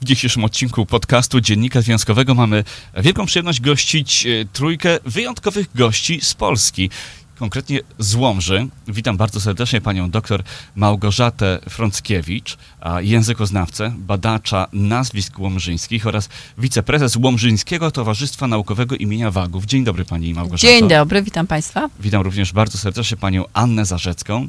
W dzisiejszym odcinku podcastu Dziennika Związkowego mamy wielką przyjemność gościć e, trójkę wyjątkowych gości z Polski. Konkretnie z Łomży. Witam bardzo serdecznie panią dr Małgorzatę Frąckiewicz, językoznawcę, badacza nazwisk łomżyńskich oraz wiceprezes Łomżyńskiego Towarzystwa Naukowego imienia Wagów. Dzień dobry pani Małgorzato. Dzień dobry, witam państwa. Witam również bardzo serdecznie panią Annę Zarzecką,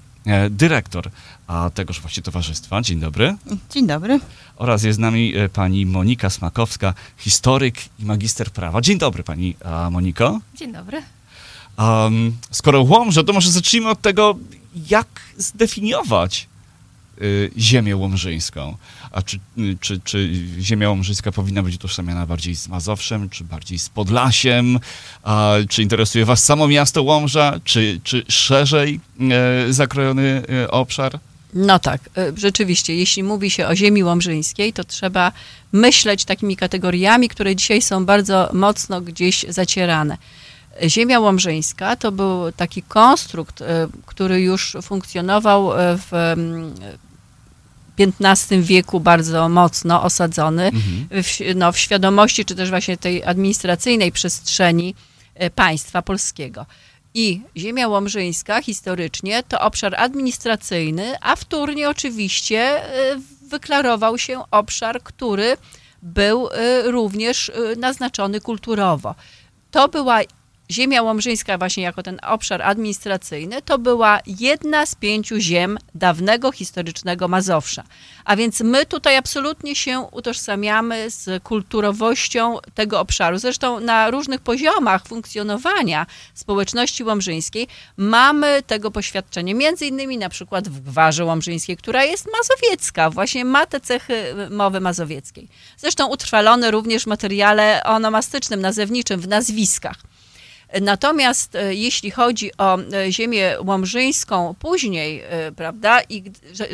dyrektor a tegoż właśnie towarzystwa. Dzień dobry. Dzień dobry. Oraz jest z nami e, pani Monika Smakowska, historyk i magister prawa. Dzień dobry pani Moniko. Dzień dobry. Um, skoro Łomża, to może zacznijmy od tego, jak zdefiniować ziemię łomżyńską. A czy, y, czy, czy ziemia łomżyńska powinna być utożsamiana bardziej z Mazowszem, czy bardziej z Podlasiem? A, czy interesuje was samo miasto Łomża, czy, czy szerzej y, zakrojony y, obszar? No tak, y, rzeczywiście, jeśli mówi się o ziemi łomżyńskiej, to trzeba myśleć takimi kategoriami, które dzisiaj są bardzo mocno gdzieś zacierane. Ziemia łomżyńska to był taki konstrukt, y, który już funkcjonował y, w XV wieku bardzo mocno osadzony Mhm. w, no, w świadomości, czy też właśnie tej administracyjnej przestrzeni y, państwa polskiego. I ziemia łomżyńska historycznie to obszar administracyjny, a wtórnie oczywiście wyklarował się obszar, który był również naznaczony kulturowo. To była ziemia łomżyńska właśnie jako ten obszar administracyjny, to była jedna z pięciu ziem dawnego historycznego Mazowsza. A więc my tutaj absolutnie się utożsamiamy z kulturowością tego obszaru. Zresztą na różnych poziomach funkcjonowania społeczności łomżyńskiej mamy tego poświadczenie. Między innymi na przykład w Gwarze Łomżyńskiej, która jest mazowiecka, właśnie ma te cechy mowy mazowieckiej. Zresztą utrwalone również w materiale onomastycznym, nazewniczym, w nazwiskach. Natomiast e, jeśli chodzi o e, ziemię łomżyńską później, e, prawda, i że,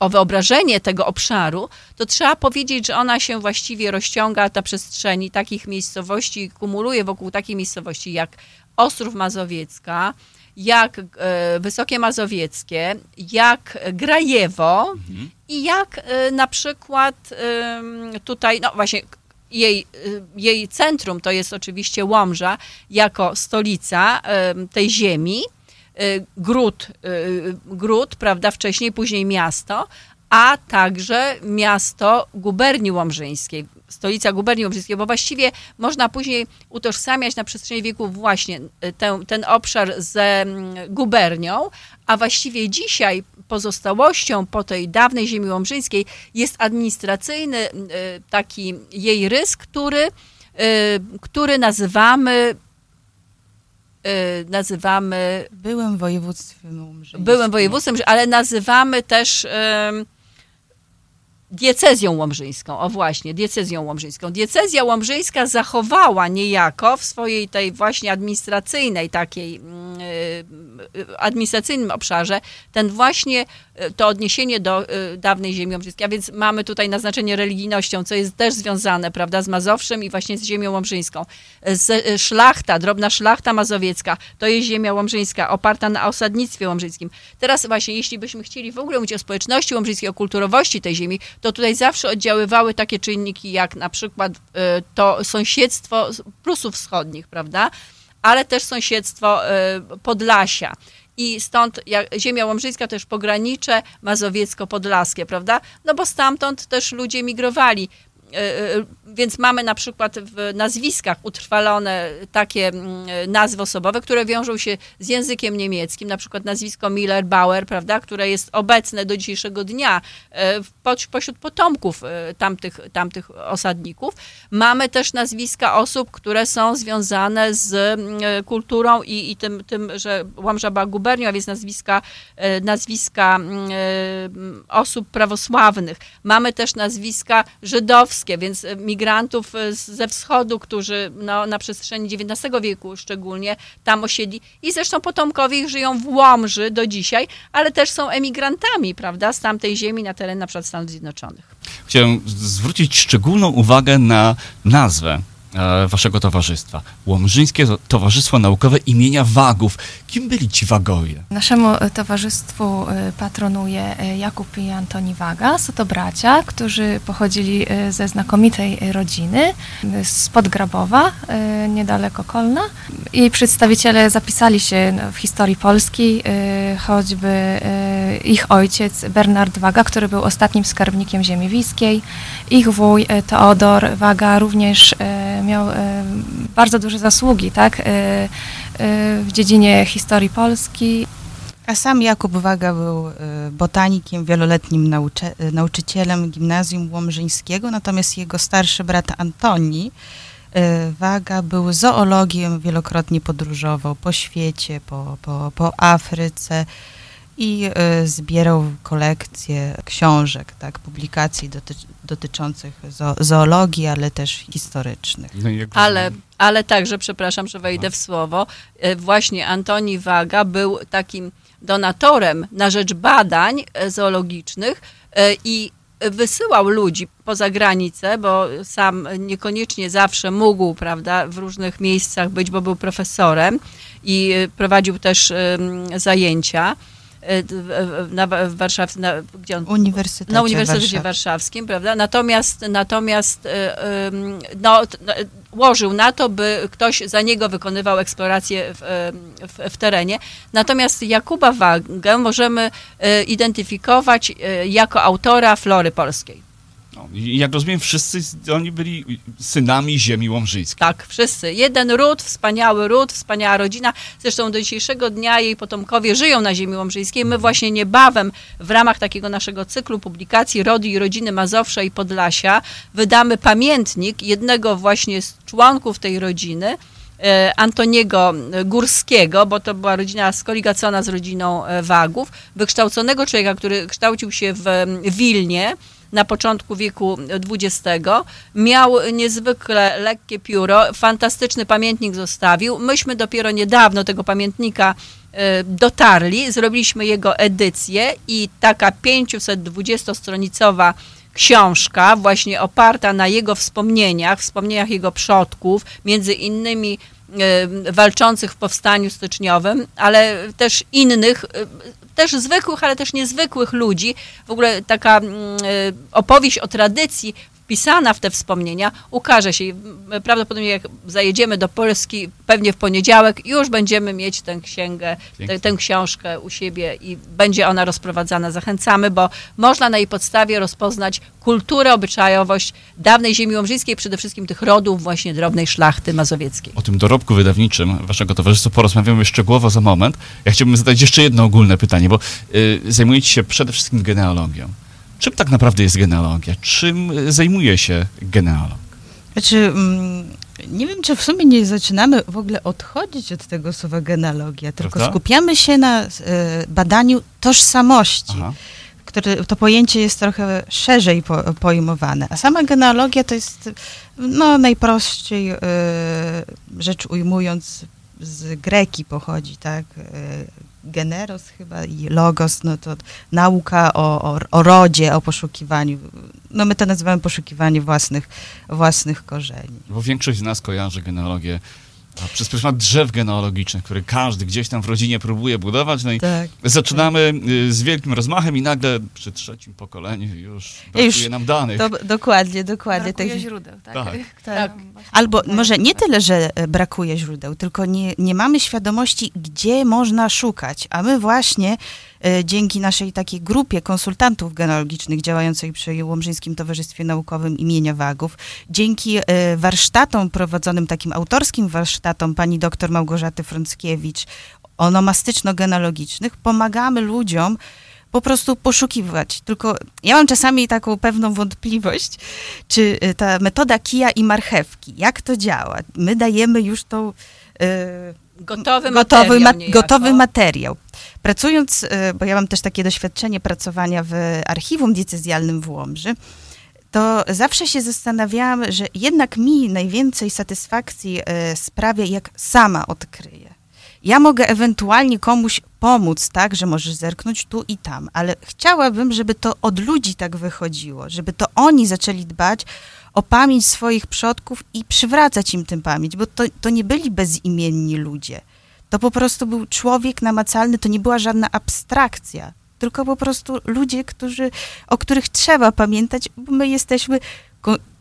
o wyobrażenie tego obszaru, to trzeba powiedzieć, że ona się właściwie rozciąga na przestrzeni takich miejscowości, kumuluje wokół takiej miejscowości jak Ostrów Mazowiecka, jak Wysokie Mazowieckie, jak Grajewo i jak na przykład tutaj, no właśnie jej, y, jej centrum to jest oczywiście Łomża jako stolica tej ziemi, y, gród, y, gród, prawda, wcześniej, później miasto, a także miasto guberni łomżyńskiej, stolica guberni łomżyńskiej, bo właściwie można później utożsamiać na przestrzeni wieków właśnie y, ten, ten obszar z mm, gubernią, a właściwie dzisiaj pozostałością po tej dawnej ziemi łomżyńskiej jest administracyjny y, taki jej rys, który, y, który nazywamy nazywamy Byłem województwem łomżyńskim. byłem województwem, ale nazywamy też diecezją łomżyńską. O właśnie, diecezją łomżyńską. Diecezja łomżyńska zachowała niejako w swojej tej właśnie administracyjnej takiej mm, y, y, administracyjnym obszarze ten właśnie y, to odniesienie do dawnej ziemi łomżyńskiej. A więc mamy tutaj naznaczenie religijnością, co jest też związane, prawda, z Mazowszem i właśnie z ziemią łomżyńską. Z, szlachta, drobna szlachta mazowiecka, to jest ziemia łomżyńska, oparta na osadnictwie łomżyńskim. Teraz właśnie, jeśli byśmy chcieli w ogóle mówić o społeczności łomżyńskiej, o kulturowości tej ziemi, to tutaj zawsze oddziaływały takie czynniki, jak na przykład y, to sąsiedztwo Prusów Wschodnich, prawda? Ale też sąsiedztwo y, Podlasia. I stąd ziemia łomżyńska też pogranicze mazowiecko-podlaskie, prawda? No bo stamtąd też ludzie migrowali. Y, y, Więc mamy na przykład w nazwiskach utrwalone takie mm, nazwy osobowe, które wiążą się z językiem niemieckim, na przykład nazwisko Miller-Bauer, prawda, które jest obecne do dzisiejszego dnia e, pośród potomków e, tamtych, tamtych osadników. Mamy też nazwiska osób, które są związane z mm, e, kulturą i, i tym, tym, że Łomża była gubernią, a więc nazwiska, e, nazwiska e, mm, osób prawosławnych. Mamy też nazwiska żydowskie, więc e, migrantów e, ze wschodu, którzy no, na przestrzeni XIX wieku szczególnie tam osiedli. I zresztą potomkowie ich żyją w Łomży do dzisiaj, ale też są emigrantami, prawda, z tamtej ziemi na teren na przykład Stanów Zjednoczonych. Chciałem zwrócić szczególną uwagę na nazwę waszego towarzystwa. Łomżyńskie Towarzystwo Naukowe imienia Wagów. Kim byli ci Wagowie? Naszemu e, towarzystwu e, patronuje e, Jakub i Antoni Waga. Są to bracia, którzy pochodzili e, ze znakomitej e, rodziny e, z Podgrabowa, e, niedaleko Kolna. Jej przedstawiciele zapisali się no, w historii Polski, e, choćby e, ich ojciec Bernard Waga, który był ostatnim skarbnikiem ziemi wiskiej. Ich wuj e, Teodor Waga również e, miał bardzo duże zasługi tak, w dziedzinie historii Polski. A sam Jakub Waga był y, botanikiem, wieloletnim y, nauczycielem gimnazjum łomżyńskiego, natomiast jego starszy brat Antoni y, Waga był zoologiem, wielokrotnie podróżował po świecie, po, po, po Afryce i y, zbierał kolekcję książek, tak, publikacji doty, dotyczących zo, zoologii, ale też historycznych. No Ale, ale także, przepraszam, że wejdę No. w słowo, e, właśnie Antoni Waga był takim donatorem na rzecz badań e, zoologicznych e, i wysyłał ludzi poza granicę, bo sam niekoniecznie zawsze mógł, prawda, w różnych miejscach być, bo był profesorem i e, prowadził też zajęcia e, na, w Warszawie, na, gdzie on Uniwersytecie na Uniwersytecie Warszawskim. Warszawskim, prawda? Natomiast, natomiast e, no, no, łożył na to, by ktoś za niego wykonywał eksplorację w, em, w, w terenie. Natomiast Jakuba Wagę możemy e, identyfikować e, jako autora flory polskiej. No, jak rozumiem, wszyscy oni byli synami ziemi łomżyńskiej. Tak, wszyscy. Jeden ród, wspaniały ród, wspaniała rodzina. Zresztą do dzisiejszego dnia jej potomkowie żyją na ziemi łomżyńskiej. My właśnie niebawem w ramach takiego naszego cyklu publikacji Rody i Rodziny Mazowsza i Podlasia wydamy pamiętnik jednego właśnie z członków tej rodziny, e, Antoniego Górskiego, bo to była rodzina skoligacona z rodziną e, Wagów, wykształconego człowieka, który kształcił się w em, Wilnie, na początku wieku XX. Miał niezwykle lekkie pióro, fantastyczny pamiętnik zostawił. Myśmy dopiero niedawno tego pamiętnika e, dotarli, zrobiliśmy jego edycję i taka 520-stronicowa książka, właśnie oparta na jego wspomnieniach, wspomnieniach jego przodków, między innymi e, walczących w powstaniu styczniowym, ale też innych, e, też zwykłych, ale też niezwykłych ludzi. W ogóle taka mm, e, opowieść o tradycji wpisana w te wspomnienia ukaże się. Prawdopodobnie jak zajedziemy do Polski, pewnie w poniedziałek, już będziemy mieć tę księgę, tę, tę książkę u siebie i będzie ona rozprowadzana. Zachęcamy, bo można na jej podstawie rozpoznać kulturę, obyczajowość dawnej ziemi łomżyńskiej, przede wszystkim tych rodów właśnie drobnej szlachty mazowieckiej. O tym dorobku wydawniczym waszego towarzystwa porozmawiamy szczegółowo za moment. Ja chciałbym zadać jeszcze jedno ogólne pytanie, bo y, zajmujecie się przede wszystkim genealogią. Czym tak naprawdę jest genealogia? Czym y, zajmuje się genealog? Znaczy, mm, nie wiem, czy w sumie nie zaczynamy w ogóle odchodzić od tego słowa genealogia, tylko Prawda? skupiamy się na e, badaniu tożsamości, Aha. które to pojęcie jest trochę szerzej po, pojmowane. A sama genealogia to jest, no najprościej e, rzecz ujmując, z greki pochodzi, tak? Generos chyba i logos, no to nauka o, o, o rodzie, o poszukiwaniu. No my to nazywamy poszukiwanie własnych, własnych korzeni. Bo większość z nas kojarzy genealogię a, przez pryzmat drzew genealogicznych, które każdy gdzieś tam w rodzinie próbuje budować. No i Tak. zaczynamy y, z wielkim rozmachem i nagle przy trzecim pokoleniu już brakuje Już nam danych. To, dokładnie, dokładnie. Brakuje Tak, źródeł, tak? Tak. Które Tak. właśnie Albo może nie tyle, że e, brakuje źródeł, tylko nie, nie mamy świadomości, gdzie można szukać. A my właśnie dzięki naszej takiej grupie konsultantów genealogicznych działającej przy Łomżyńskim Towarzystwie Naukowym imienia Wagów, dzięki e, warsztatom prowadzonym, takim autorskim warsztatom pani doktor Małgorzaty Frąckiewicz, onomastyczno-genealogicznych, pomagamy ludziom po prostu poszukiwać. Tylko ja mam czasami taką pewną wątpliwość, czy y, ta metoda kija i marchewki, jak to działa? My dajemy już tą y, Gotowy, gotowy, materiał ma- gotowy materiał. Pracując, y, bo ja mam też takie doświadczenie pracowania w archiwum diecezjalnym w Łomży, to zawsze się zastanawiałam, że jednak mi najwięcej satysfakcji y, sprawia, jak sama odkryję. Ja mogę ewentualnie komuś pomóc, tak, że możesz zerknąć tu i tam, ale chciałabym, żeby to od ludzi tak wychodziło, żeby to oni zaczęli dbać o pamięć swoich przodków i przywracać im tę pamięć, bo to, to nie byli bezimienni ludzie. To po prostu był człowiek namacalny, to nie była żadna abstrakcja, tylko po prostu ludzie, którzy, o których trzeba pamiętać, bo my jesteśmy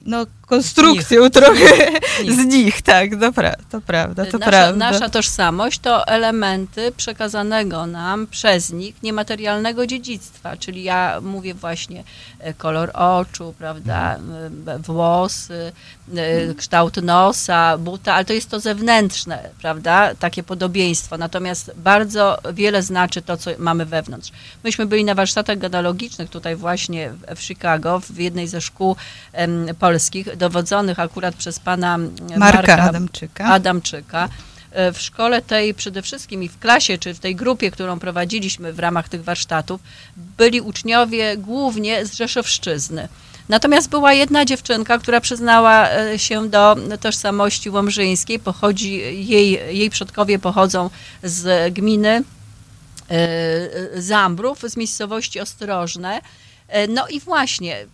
no, konstrukcją trochę z nich, tak, to, pra to prawda, to nasza, prawda. Nasza tożsamość to elementy przekazanego nam przez nich niematerialnego dziedzictwa, czyli ja mówię właśnie e, kolor oczu, prawda, włosy, e, kształt nosa, buta, ale to jest to zewnętrzne, prawda, takie podobieństwo, natomiast bardzo wiele znaczy to, co mamy wewnątrz. Myśmy byli na warsztatach genealogicznych tutaj właśnie w Chicago, w jednej ze szkół polskich, dowodzonych akurat przez pana Marka, Marka Adamczyka. Adamczyka. E, w szkole tej przede wszystkim i w klasie, czy w tej grupie, którą prowadziliśmy w ramach tych warsztatów, byli uczniowie głównie z Rzeszowszczyzny. Natomiast była jedna dziewczynka, która przyznała e, się do tożsamości łomżyńskiej. Pochodzi, jej, jej przodkowie pochodzą z gminy e, Zambrów, z miejscowości Ostrożne. No i właśnie,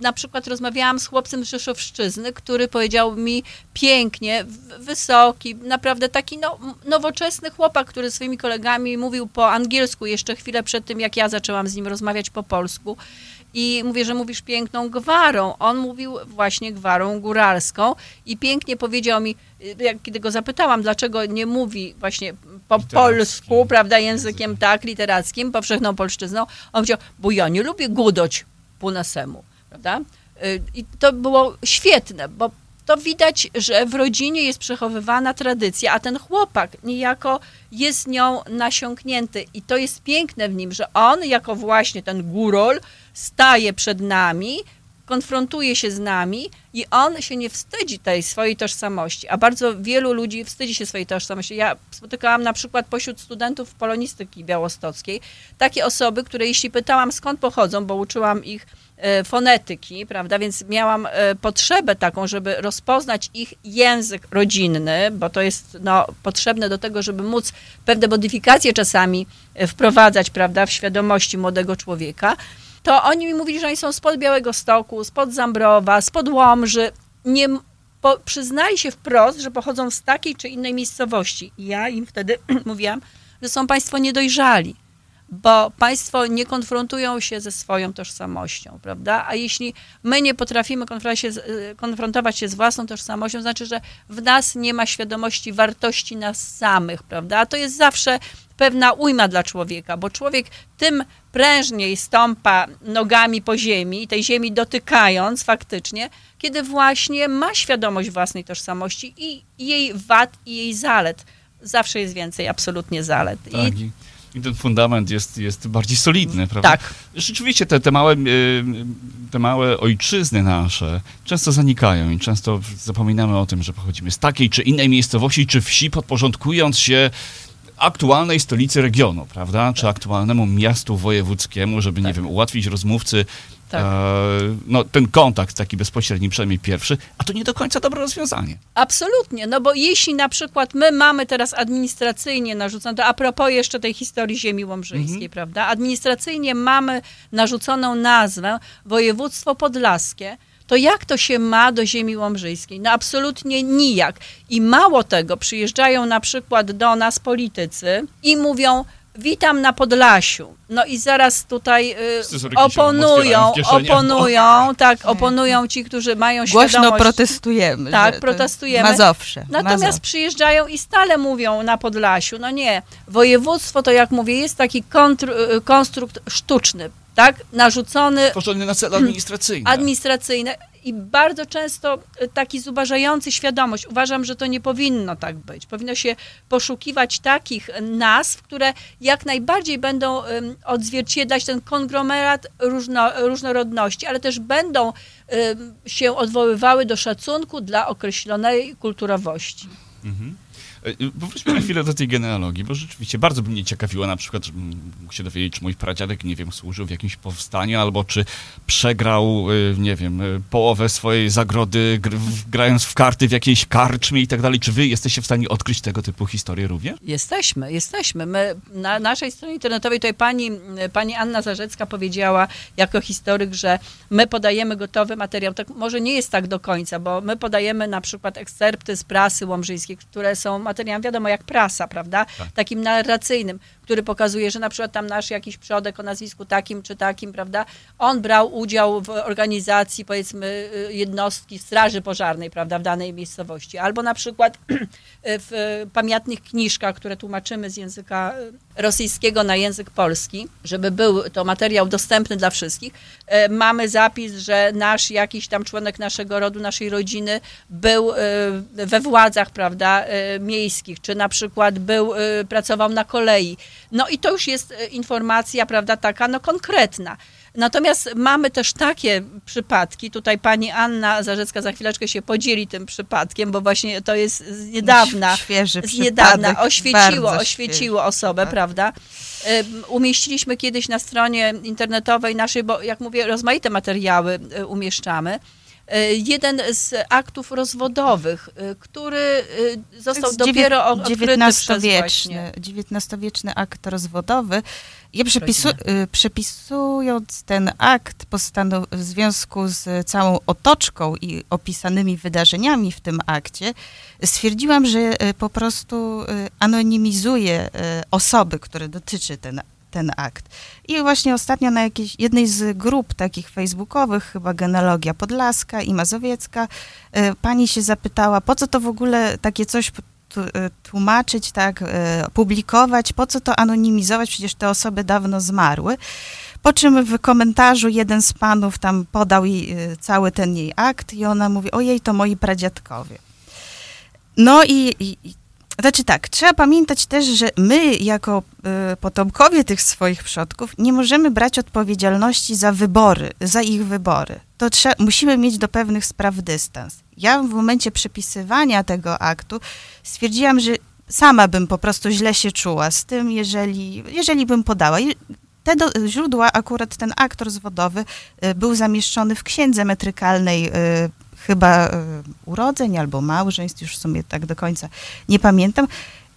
na przykład rozmawiałam z chłopcem z Rzeszowszczyzny, który powiedział mi pięknie, wysoki, naprawdę taki no, nowoczesny chłopak, który swoimi kolegami mówił po angielsku jeszcze chwilę przed tym, jak ja zaczęłam z nim rozmawiać po polsku. I mówię, że mówisz piękną gwarą. On mówił właśnie gwarą góralską i pięknie powiedział mi, jak, kiedy go zapytałam, dlaczego nie mówi właśnie po polsku, prawda, językiem tak, literackim, powszechną polszczyzną, on powiedział, bo ja nie lubię gudoć po nasemu, prawda? Y, I to było świetne, bo to widać, że w rodzinie jest przechowywana tradycja, a ten chłopak niejako jest nią nasiąknięty. I to jest piękne w nim, że on, jako właśnie ten górol, staje przed nami, konfrontuje się z nami i on się nie wstydzi tej swojej tożsamości, a bardzo wielu ludzi wstydzi się swojej tożsamości. Ja spotykałam na przykład pośród studentów polonistyki białostockiej takie osoby, które jeśli pytałam skąd pochodzą, bo uczyłam ich e, fonetyki, prawda, więc miałam e, potrzebę taką, żeby rozpoznać ich język rodzinny, bo to jest no, potrzebne do tego, żeby móc pewne modyfikacje czasami e, wprowadzać, prawda, w świadomości młodego człowieka, to oni mi mówili, że oni są spod Białego Stoku, spod Zambrowa, spod Łomży. Nie po, przyznali się wprost, że pochodzą z takiej czy innej miejscowości. I ja im wtedy mówiłam, że są państwo niedojrzali, bo państwo nie konfrontują się ze swoją tożsamością, prawda? A jeśli my nie potrafimy konfrontować się, z, y, konfrontować się z własną tożsamością, znaczy, że w nas nie ma świadomości wartości nas samych, prawda? A to jest zawsze pewna ujma dla człowieka, bo człowiek tym prężniej stąpa nogami po ziemi, tej ziemi dotykając faktycznie, kiedy właśnie ma świadomość własnej tożsamości i jej wad i jej zalet. Zawsze jest więcej absolutnie zalet. Tak. I, i ten fundament jest, jest bardziej solidny, prawda? Tak. Rzeczywiście te, te, małe, y, te małe ojczyzny nasze często zanikają i często zapominamy o tym, że pochodzimy z takiej czy innej miejscowości czy wsi, podporządkując się aktualnej stolicy regionu, prawda? Czy aktualnemu miastu wojewódzkiemu, żeby, tak. nie wiem, ułatwić rozmówcy tak. e, no, ten kontakt taki bezpośredni, przynajmniej pierwszy, a to nie do końca dobre rozwiązanie. Absolutnie, no bo jeśli na przykład my mamy teraz administracyjnie narzuconą, to a propos jeszcze tej historii ziemi łomżyńskiej, mhm. prawda? Administracyjnie mamy narzuconą nazwę województwo podlaskie, to jak to się ma do ziemi łomżyjskiej? No absolutnie nijak. I mało tego, przyjeżdżają na przykład do nas politycy i mówią, witam na Podlasiu. No i zaraz tutaj y, oponują, oponują, tak, oponują ci, którzy mają Głośno świadomość. Głośno protestujemy. Tak, protestujemy. Mazowsze. Natomiast Mazowsze. przyjeżdżają i stale mówią na Podlasiu. No nie, województwo to jak mówię, jest taki kontr, y, konstrukt sztuczny tak, narzucony. Na cele administracyjne. Administracyjne i bardzo często y, taki zubażający świadomość. Uważam, że to nie powinno tak być. Powinno się poszukiwać takich nazw, które jak najbardziej będą odzwierciedlać ten konglomerat różno, różnorodności, ale też będą się odwoływały do szacunku dla określonej kulturowości. Mhm. Powróćmy na chwilę do tej genealogii, bo rzeczywiście bardzo by mnie ciekawiło na przykład, mógł się dowiedzieć, czy mój pradziadek, nie wiem, służył w jakimś powstaniu, albo czy przegrał, e, nie wiem, e, połowę swojej zagrody gr- grając w karty w jakiejś karczmie i tak dalej. Czy wy jesteście w stanie odkryć tego typu historie również? Jesteśmy, jesteśmy. My na naszej stronie internetowej tutaj pani, pani Anna Zarzecka powiedziała jako historyk, że my podajemy gotowy materiał. Tak może nie jest tak do końca, bo my podajemy na przykład ekscerpty z prasy łomżyńskiej, które są materiałem, wiadomo, jak prasa, prawda? Tak. Takim narracyjnym, który pokazuje, że na przykład tam nasz jakiś przodek o nazwisku takim czy takim, prawda? On brał udział w organizacji, powiedzmy, y, jednostki straży pożarnej, prawda, w danej miejscowości. Albo na przykład w pamiętnych kniżkach, które tłumaczymy z języka y, rosyjskiego na język polski, żeby był to materiał dostępny dla wszystkich, e, mamy zapis, że nasz jakiś tam członek naszego rodu, naszej rodziny był y, we władzach, prawda, y, miejskich, czy na przykład był, y, pracował na kolei. No i to już jest y, informacja, prawda, taka no konkretna. Natomiast mamy też takie przypadki, tutaj pani Anna Zarzecka za chwileczkę się podzieli tym przypadkiem, bo właśnie to jest z niedawna, Świeży z niedawna oświeciło, oświeciło osobę, przypadek. prawda? Umieściliśmy kiedyś na stronie internetowej naszej, bo jak mówię, rozmaite materiały y, umieszczamy. Y, Jeden z aktów rozwodowych, y, który y, został dopiero od- odkryty. XIX-wieczny, XIX-wieczny akt rozwodowy. Ja przepisu, przepisując ten akt w związku z całą otoczką i opisanymi wydarzeniami w tym akcie, stwierdziłam, że po prostu anonimizuję y, osoby, które dotyczy ten ten akt. I właśnie ostatnio na jakiejś jednej z grup takich facebookowych, chyba Genealogia Podlaska i Mazowiecka, y, pani się zapytała, po co to w ogóle takie coś y, tłumaczyć, tak, y, publikować, po co to anonimizować, przecież te osoby dawno zmarły. Po czym w komentarzu jeden z panów tam podał jej cały ten jej akt i ona mówi, ojej, to moi pradziadkowie. No i, i znaczy tak, trzeba pamiętać też, że my jako y, potomkowie tych swoich przodków nie możemy brać odpowiedzialności za wybory, za ich wybory. To trzeba, musimy mieć do pewnych spraw dystans. Ja w momencie przepisywania tego aktu stwierdziłam, że sama bym po prostu źle się czuła z tym, jeżeli, jeżeli bym podała. Te do, źródła, akurat ten akt rozwodowy y, był zamieszczony w księdze metrykalnej y, chyba y, urodzeń albo małżeństw, już w sumie tak do końca nie pamiętam.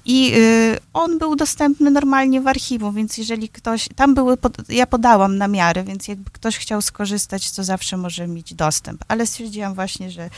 I y, on był dostępny normalnie w archiwum, więc jeżeli ktoś, tam były, ja podałam namiary, więc jakby ktoś chciał skorzystać, to zawsze może mieć dostęp. Ale stwierdziłam właśnie, że y,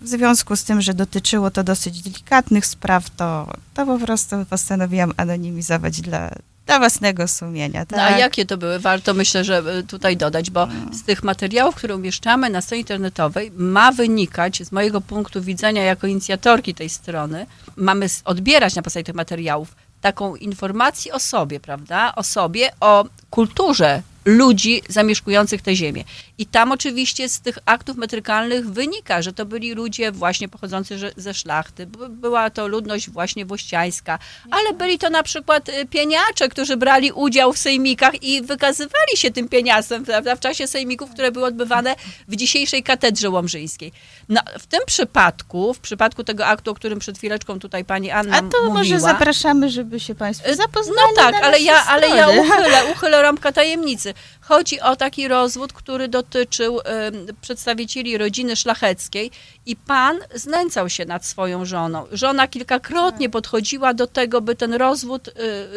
w związku z tym, że dotyczyło to dosyć delikatnych spraw, to, to po prostu postanowiłam anonimizować dla, dla własnego sumienia. Tak? No a jakie to były? Warto myślę, że y, tutaj dodać, bo z tych materiałów, które umieszczamy na stronie internetowej, ma wynikać z mojego punktu widzenia jako inicjatorki tej strony, mamy odbierać na podstawie tych materiałów taką informację o sobie, prawda? O sobie, o kulturze ludzi zamieszkujących tę ziemię. I tam oczywiście z tych aktów metrykalnych wynika, że to byli ludzie właśnie pochodzący ze szlachty. By- Była to ludność właśnie włościańska, ale byli to na przykład y, pieniacze, którzy brali udział w sejmikach i wykazywali się tym pieniasem prawda, w czasie sejmików, które były odbywane w dzisiejszej katedrze łomżyńskiej. No, w tym przypadku, w przypadku tego aktu, o którym przed chwileczką tutaj pani Anna A to mówiła, może zapraszamy, żeby się Państwo Y, zapoznali. No tak, ale ja, ale ja uchylę, uchylę rąbka tajemnicy. Chodzi o taki rozwód, który dotyczył ym, przedstawicieli rodziny szlacheckiej i pan znęcał się nad swoją żoną. Żona kilkakrotnie Tak. podchodziła do tego, by ten rozwód y,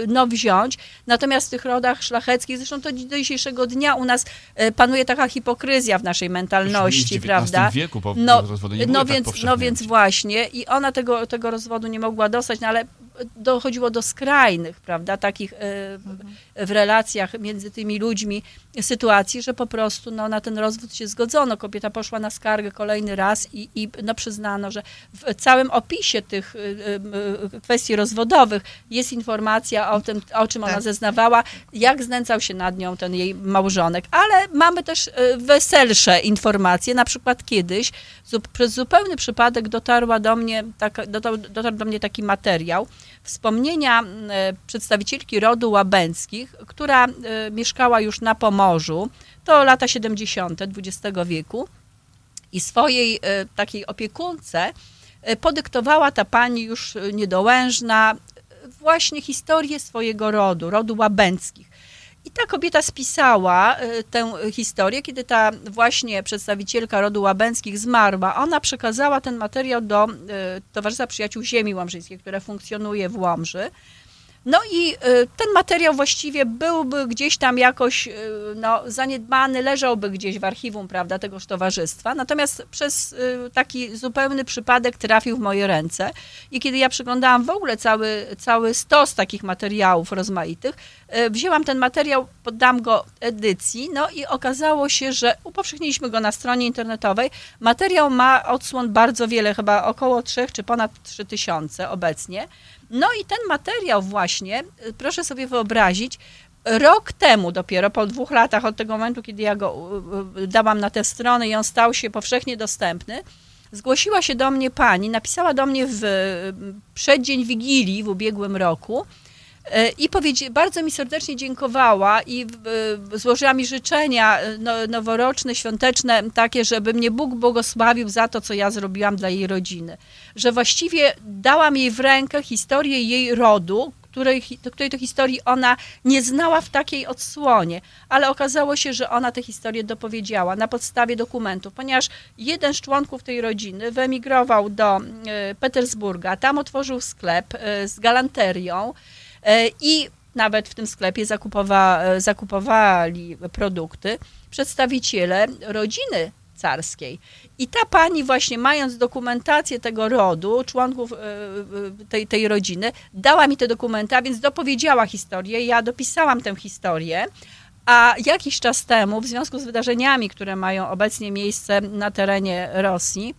no, wziąć. Natomiast w tych rodach szlacheckich, zresztą to do dzisiejszego dnia u nas y, panuje taka hipokryzja w naszej mentalności, w prawda? XIX wieku po No, rozwodu. Nie no, tak więc, powszechne no więc właśnie. I ona tego, tego rozwodu nie mogła dostać, no ale dochodziło do skrajnych, prawda, takich e, w relacjach między tymi ludźmi sytuacji, że po prostu no, na ten rozwód się zgodzono. Kobieta poszła na skargę kolejny raz i, i no, przyznano, że w całym opisie tych y, y, kwestii rozwodowych jest informacja o tym, o czym ona Tak. zeznawała, jak znęcał się nad nią ten jej małżonek. Ale mamy też weselsze informacje, na przykład kiedyś przez zupełny przypadek dotarła do mnie dotarł, dotarł do mnie taki materiał, wspomnienia e, przedstawicielki rodu Łabęckich, która e, mieszkała już na Pomorzu, to lata 70. XX wieku i swojej e, takiej opiekunce podyktowała ta pani już niedołężna właśnie historię swojego rodu, rodu Łabęckich. I ta kobieta spisała e, tę historię, kiedy ta właśnie przedstawicielka rodu Łabęckich zmarła. Ona przekazała ten materiał do e, Towarzystwa Przyjaciół Ziemi Łomżyńskiej, które funkcjonuje w Łomży. No i y, ten materiał właściwie byłby gdzieś tam jakoś y, no, zaniedbany, leżałby gdzieś w archiwum, prawda, tegoż towarzystwa. Natomiast przez y, taki zupełny przypadek trafił w moje ręce. I kiedy ja przeglądałam w ogóle cały, cały stos takich materiałów rozmaitych, wzięłam ten materiał, poddam go edycji, no i okazało się, że upowszechniliśmy go na stronie internetowej. Materiał ma odsłon bardzo wiele, chyba około 3 czy ponad 3 tysiące obecnie. No i ten materiał właśnie, y, proszę sobie wyobrazić, rok temu dopiero, po dwóch latach od tego momentu, kiedy ja go y, y, dałam na tę stronę i on stał się powszechnie dostępny, zgłosiła się do mnie pani, napisała do mnie w przeddzień Wigilii w ubiegłym roku, I powiedzi, bardzo mi serdecznie dziękowała i złożyła mi życzenia e, no, noworoczne, świąteczne, takie, żeby mnie Bóg błogosławił za to, co ja zrobiłam dla jej rodziny. Że właściwie dałam jej w rękę historię jej rodu, której, której to historii ona nie znała w takiej odsłonie, ale okazało się, że ona tę historię dopowiedziała na podstawie dokumentów, ponieważ jeden z członków tej rodziny wyemigrował do e, Petersburga, tam otworzył sklep z galanterią, E, i nawet w tym sklepie zakupowa, e, zakupowali produkty przedstawiciele rodziny carskiej. I ta pani właśnie mając dokumentację tego rodu, członków e, tej, tej rodziny, dała mi te dokumenta, więc dopowiedziała historię. Ja dopisałam tę historię. A jakiś czas temu, w związku z wydarzeniami, które mają obecnie miejsce na terenie Rosji,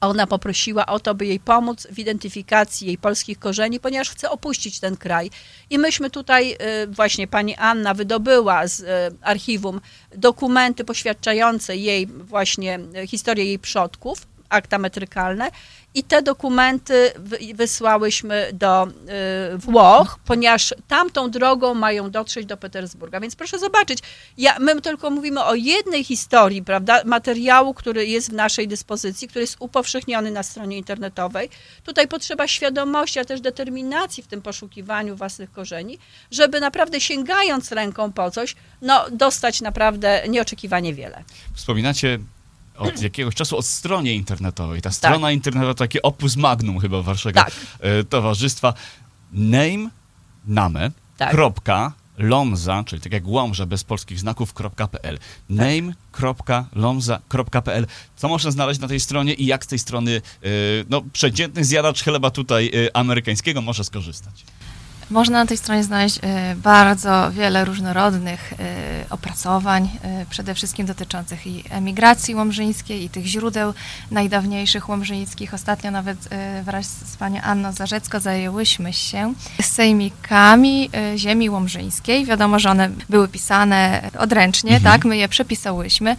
ona poprosiła o to, by jej pomóc w identyfikacji jej polskich korzeni, ponieważ chce opuścić ten kraj. I myśmy tutaj, y, właśnie pani Anna wydobyła z y, archiwum dokumenty poświadczające jej właśnie y, historię jej przodków, akta metrykalne i te dokumenty wysłałyśmy do y, Włoch, ponieważ tamtą drogą mają dotrzeć do Petersburga. Więc proszę zobaczyć, ja, my tylko mówimy o jednej historii, prawda, materiału, który jest w naszej dyspozycji, który jest upowszechniony na stronie internetowej. Tutaj potrzeba świadomości, a też determinacji w tym poszukiwaniu własnych korzeni, żeby naprawdę sięgając ręką po coś, no, dostać naprawdę nieoczekiwanie wiele. Wspominacie od jakiegoś czasu od stronie internetowej. Ta strona tak. internetowa to takie opus magnum chyba waszego tak. E, towarzystwa. Name, name, tak. kropka, lomza, czyli tak jak łomża bez polskich znaków.pl. name.lomza.pl. Co można znaleźć na tej stronie i jak z tej strony e, no, przeciętny zjadacz chleba tutaj e, amerykańskiego może skorzystać? Można na tej stronie znaleźć e, bardzo wiele różnorodnych e, opracowań, e, przede wszystkim dotyczących i emigracji łomżyńskiej, i tych źródeł najdawniejszych łomżyńskich. Ostatnio nawet wraz z panią Anną Zarzecko zajęłyśmy się sejmikami ziemi łomżyńskiej. Wiadomo, że one były pisane odręcznie, mhm. tak, my je przepisałyśmy.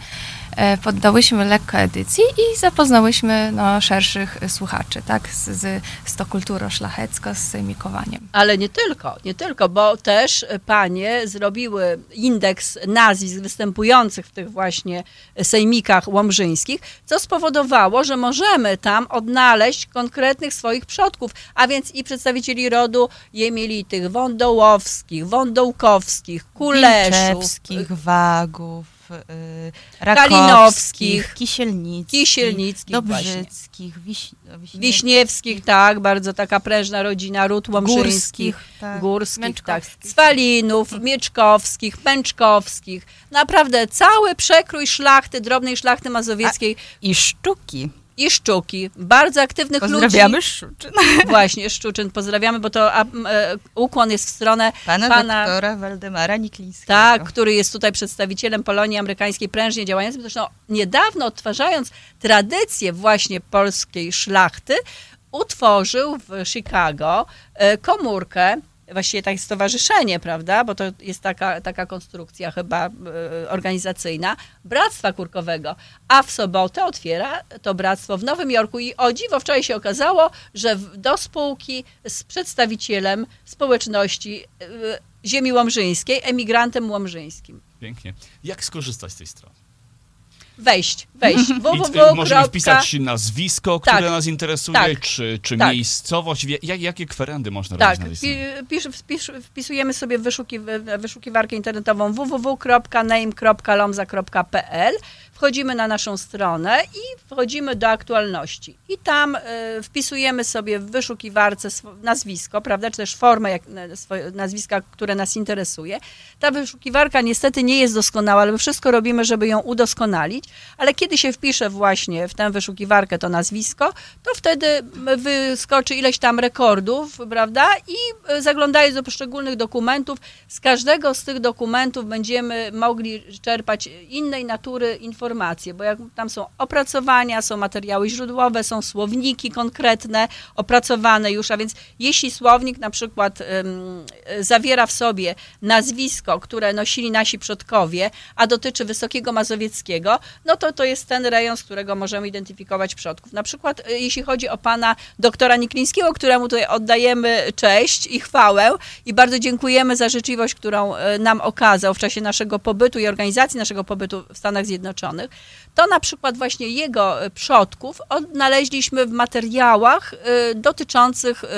E, poddałyśmy lekko edycji i zapoznałyśmy no, szerszych słuchaczy, tak, z, z to kulturą szlachecką, z sejmikowaniem. Ale nie tylko, nie tylko, bo też panie zrobiły indeks nazwisk występujących w tych właśnie sejmikach łomżyńskich, co spowodowało, że możemy tam odnaleźć konkretnych swoich przodków, a więc i przedstawicieli rodu jemielitych, wądołowskich, wądołkowskich, kuleszów, wagów, y, Rakowskich, Kisielnickich, Kisielnickich Dobrzyckich, Wiś, Wiśniewskich. tak, bardzo taka prężna rodzina, ród Łomżyńskich, Górskich, tak, Górskich tak, Swalinów, Mieczkowskich, Pęczkowskich. Naprawdę cały przekrój szlachty, drobnej szlachty mazowieckiej. A, I sztuki i Szczuki. Bardzo aktywnych Pozdrawiamy ludzi. Szczuczyn. Właśnie, Szczuczyn. Pozdrawiamy, bo to a, e, ukłon jest w stronę pana, pana doktora Waldemara Niklińskiego. Tak, który jest tutaj przedstawicielem Polonii Amerykańskiej, prężnie działającym. Zresztą niedawno odtwarzając tradycję właśnie polskiej szlachty, utworzył w Chicago e, komórkę właściwie tak stowarzyszenie, prawda, bo to jest taka, taka konstrukcja chyba y, organizacyjna, Bractwa Kurkowego, a w sobotę otwiera to bractwo w Nowym Jorku i o dziwo wczoraj się okazało, że do spółki z przedstawicielem społeczności y, ziemi łomżyńskiej, emigrantem łomżyńskim. Pięknie. Jak skorzystać z tej strony? Wejść, wejść. Www. y, możemy wpisać nazwisko, które Tak, nas interesuje, tak, czy, czy tak. miejscowość, jak, jakie kwerendy można Tak, robić na pisz, wpisz, wpisujemy sobie w wyszuki, wyszukiwarkę internetową www.name.lomza.pl wchodzimy na naszą stronę i wchodzimy do aktualności. I tam y, wpisujemy sobie w wyszukiwarce nazwisko, prawda, czy też formę jak, nazwiska, które nas interesuje. Ta wyszukiwarka niestety nie jest doskonała, ale my wszystko robimy, żeby ją udoskonalić, ale kiedy się wpisze właśnie w tę wyszukiwarkę to nazwisko, to wtedy wyskoczy ileś tam rekordów, prawda, i y, zaglądając do poszczególnych dokumentów, z każdego z tych dokumentów będziemy mogli czerpać innej natury informacje, bo jak tam są opracowania, są materiały źródłowe, są słowniki konkretne, opracowane już, a więc jeśli słownik na przykład zawiera w sobie nazwisko, które nosili nasi przodkowie, a dotyczy Wysokiego Mazowieckiego, no to to jest ten rejon, z którego możemy identyfikować przodków. Na przykład y, jeśli chodzi o pana doktora Niklińskiego, któremu tutaj oddajemy cześć i chwałę i bardzo dziękujemy za życzliwość, którą y, nam okazał w czasie naszego pobytu i organizacji naszego pobytu w Stanach Zjednoczonych, to na przykład właśnie jego y, przodków odnaleźliśmy w materiałach y, dotyczących y,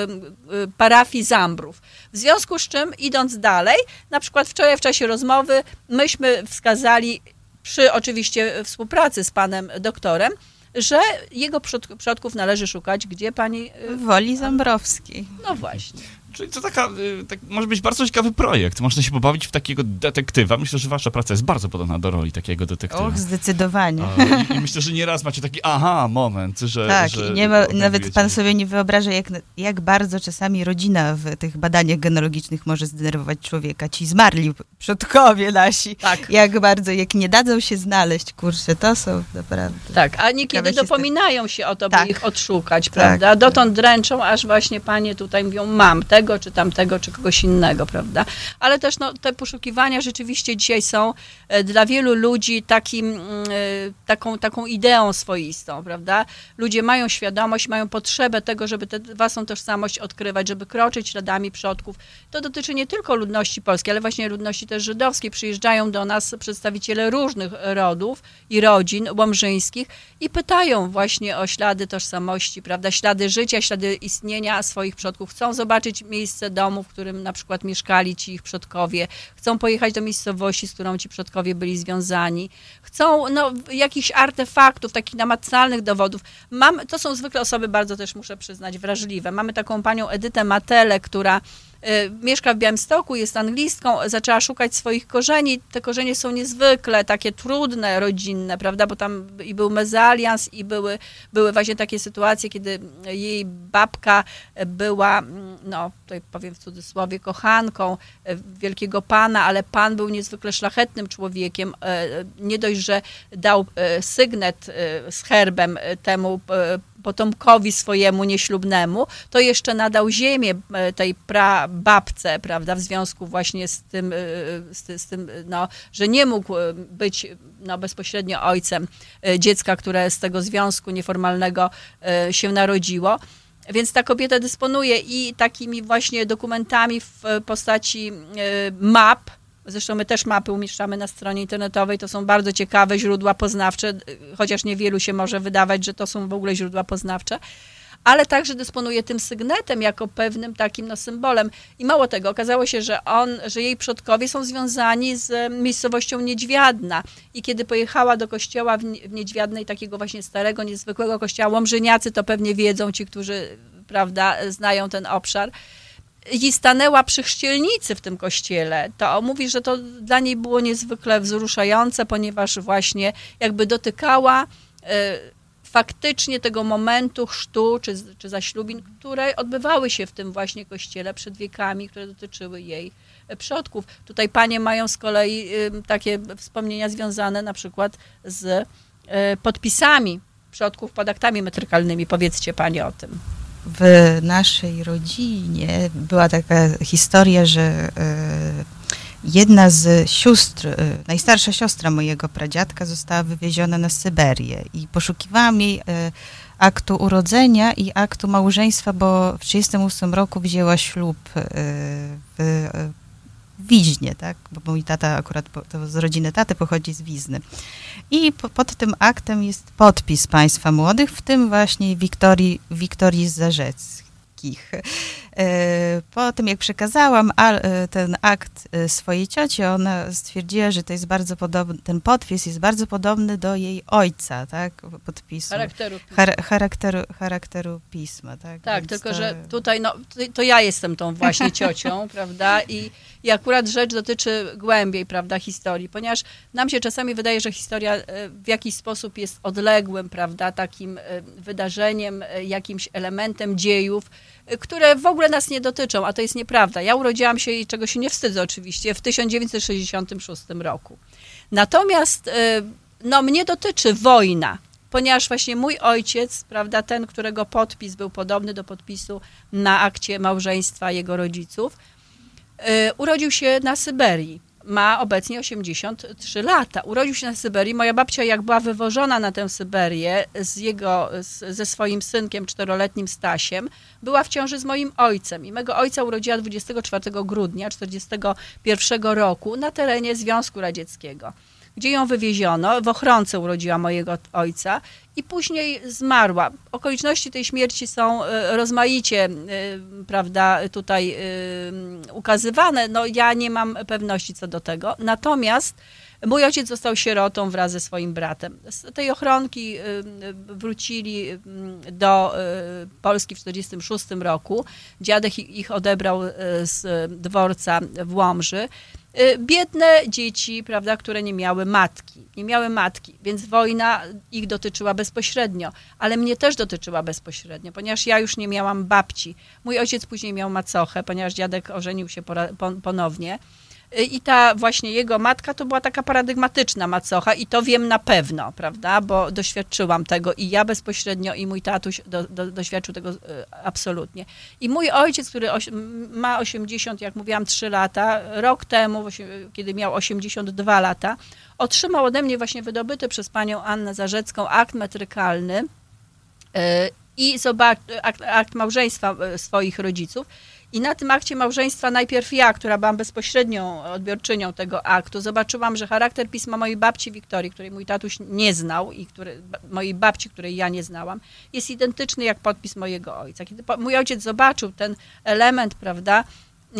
parafii Zambrów. W związku z czym, idąc dalej, na przykład wczoraj w czasie rozmowy myśmy wskazali przy oczywiście współpracy z panem doktorem, że jego przod- przodków należy szukać, gdzie pani. Woli Zambrowskiej. No właśnie. Czyli to taka, y, tak, może być bardzo ciekawy projekt. Można się pobawić w takiego detektywa. Myślę, że wasza praca jest bardzo podobna do roli takiego detektywa. Och, zdecydowanie. I, I myślę, że nieraz macie taki aha, moment, że. Tak, że i nie ma, nawet pan sobie nie wyobraża, jak, jak bardzo czasami rodzina w tych badaniach genealogicznych może zdenerwować człowieka. Ci zmarli przodkowie nasi. Tak. Jak bardzo, jak nie dadzą się znaleźć, kurczę, to są naprawdę... Tak, a niekiedy Ciekawe się dopominają się o to, by Tak. ich odszukać, prawda? Dotąd dręczą, aż właśnie panie tutaj mówią, mam tego, czy tamtego, czy kogoś innego, prawda? Ale też no, te poszukiwania rzeczywiście dzisiaj są e, dla wielu ludzi takim, mm, e, taką, taką ideą swoistą, prawda? Ludzie mają świadomość, mają potrzebę tego, żeby tę własną tożsamość odkrywać, żeby kroczyć śladami przodków. To dotyczy nie tylko ludności polskiej, ale właśnie ludności też żydowskiej. Przyjeżdżają do nas przedstawiciele różnych rodów i rodzin łomżyńskich i pytają właśnie o ślady tożsamości, prawda, ślady życia, ślady istnienia swoich przodków. Chcą zobaczyć miejsce domu, w którym na przykład mieszkali ci ich przodkowie. Chcą pojechać do miejscowości, z którą ci przodkowie byli związani. Chcą no, jakichś artefaktów, takich namacalnych dowodów. Mam, to są zwykle osoby bardzo też, muszę przyznać, wrażliwe. Mamy taką panią Edytę Matele, która mieszka w Białymstoku, jest anglistką, zaczęła szukać swoich korzeni. Te korzenie są niezwykle takie trudne, rodzinne, prawda, bo tam i był mezalians i były, były właśnie takie sytuacje, kiedy jej babka była, mm, no tutaj powiem w cudzysłowie, kochanką e, wielkiego pana, ale pan był niezwykle szlachetnym człowiekiem. E, Nie dość, że dał e, sygnet e, z herbem e, temu e, potomkowi swojemu nieślubnemu, to jeszcze nadał ziemię e, tej prababce, prawda, w związku właśnie z tym, e, z, z tym no, że nie mógł e, być no, bezpośrednio ojcem e, dziecka, które z tego związku nieformalnego e, się narodziło. Więc ta kobieta dysponuje i takimi właśnie dokumentami w postaci e, map. Zresztą my też mapy umieszczamy na stronie internetowej. To są bardzo ciekawe źródła poznawcze, chociaż niewielu się może wydawać, że to są w ogóle źródła poznawcze. Ale także dysponuje tym sygnetem jako pewnym takim no, symbolem. I mało tego, okazało się, że on, że jej przodkowie są związani z miejscowością Niedźwiadna. I kiedy pojechała do kościoła w Niedźwiadnej, takiego właśnie starego, niezwykłego kościoła, Łomżyniacy to pewnie wiedzą, ci, którzy prawda, znają ten obszar, i stanęła przy chrzcielnicy w tym kościele, to mówi, że to dla niej było niezwykle wzruszające, ponieważ właśnie jakby dotykała e, faktycznie tego momentu chrztu czy, czy zaślubin, które odbywały się w tym właśnie kościele przed wiekami, które dotyczyły jej e, przodków. Tutaj panie mają z kolei takie wspomnienia związane na przykład z e, podpisami przodków pod aktami metrykalnymi. Powiedzcie panie o tym. W naszej rodzinie była taka historia, że e, jedna z sióstr, e, najstarsza siostra mojego pradziadka została wywieziona na Syberię i poszukiwałam jej e, aktu urodzenia i aktu małżeństwa, bo w 1938 roku wzięła ślub w Wiźnie, tak? Bo mój tata akurat to z rodziny taty pochodzi z Wizny. I po, pod tym aktem jest podpis państwa młodych, w tym właśnie Wiktorii, Wiktorii Zarzeckich. E, Po tym, jak przekazałam e, ten akt e, swojej cioci, ona stwierdziła, że to jest bardzo podobny, ten podpis jest bardzo podobny do jej ojca, tak? Podpisu. Charakteru. Char- charakteru, charakteru pisma, tak? Tak, Więc tylko to- że tutaj, no, to, ja jestem tą właśnie ciocią, prawda? I, I akurat rzecz dotyczy głębiej, prawda, historii, ponieważ nam się czasami wydaje, że historia w jakiś sposób jest odległym, prawda, takim wydarzeniem, jakimś elementem dziejów, które w ogóle nas nie dotyczą, a to jest nieprawda. Ja urodziłam się i czego się nie wstydzę oczywiście w 1966 roku. Natomiast e, no, mnie dotyczy wojna, ponieważ właśnie mój ojciec, prawda, ten, którego podpis był podobny do podpisu na akcie małżeństwa jego rodziców, e, urodził się na Syberii. Ma obecnie 83 lata. Urodził się na Syberii. Moja babcia, jak była wywożona na tę Syberię z jego, z, ze swoim synkiem, czteroletnim Stasiem, była w ciąży z moim ojcem. I mego ojca urodziła 24 grudnia 1941 roku na terenie Związku Radzieckiego gdzie ją wywieziono. W ochronce urodziła mojego ojca i później zmarła. Okoliczności tej śmierci są e, rozmaicie, e, prawda, tutaj e, ukazywane. No ja nie mam pewności co do tego. Natomiast mój ojciec został sierotą wraz ze swoim bratem. Z tej ochronki wrócili m, do Polski w 1946 roku. Dziadek ich- odebrał z dworca w Łomży. Y, biedne dzieci, prawda, które nie miały matki. Nie miały matki, więc wojna ich dotyczyła bezpośrednio, ale mnie też dotyczyła bezpośrednio, ponieważ ja już nie miałam babci. Mój ojciec później miał macochę, ponieważ dziadek ożenił się ponownie. Y, I ta właśnie jego matka to była taka paradygmatyczna macocha i to wiem na pewno, prawda, bo doświadczyłam tego i ja bezpośrednio i mój tatuś do, do, doświadczył tego y, absolutnie. I mój ojciec, który oś, ma 80, jak mówiłam, 3 lata, rok temu, osie- kiedy miał 82 lata, otrzymał ode mnie właśnie wydobyty przez panią Annę Zarzecką akt metrykalny y, i zobac- akt, akt małżeństwa y, swoich rodziców. I na tym akcie małżeństwa najpierw ja, która byłam bezpośrednią odbiorczynią tego aktu, zobaczyłam, że charakter pisma mojej babci Wiktorii, której mój tatuś nie znał i który, mojej babci, której ja nie znałam, jest identyczny jak podpis mojego ojca. Kiedy mój ojciec zobaczył ten element, prawda,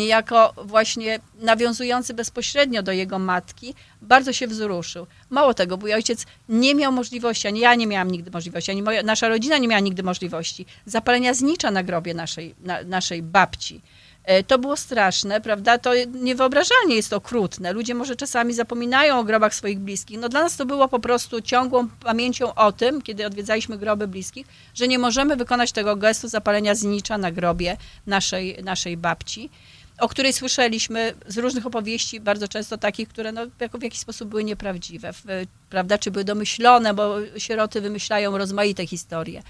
jako właśnie nawiązujący bezpośrednio do jego matki, bardzo się wzruszył. Mało tego, mój ojciec nie miał możliwości, ani ja nie miałam nigdy możliwości, ani moja, nasza rodzina nie miała nigdy możliwości zapalenia znicza na grobie naszej, na, naszej babci. E, To było straszne, prawda? To niewyobrażalnie jest okrutne. Ludzie może czasami zapominają o grobach swoich bliskich. No dla nas to było po prostu ciągłą pamięcią o tym, kiedy odwiedzaliśmy groby bliskich, że nie możemy wykonać tego gestu zapalenia znicza na grobie naszej, naszej babci o której słyszeliśmy z różnych opowieści, bardzo często takich, które no, w jakiś sposób były nieprawdziwe, prawda, czy były domyślone, bo sieroty wymyślają rozmaite historie.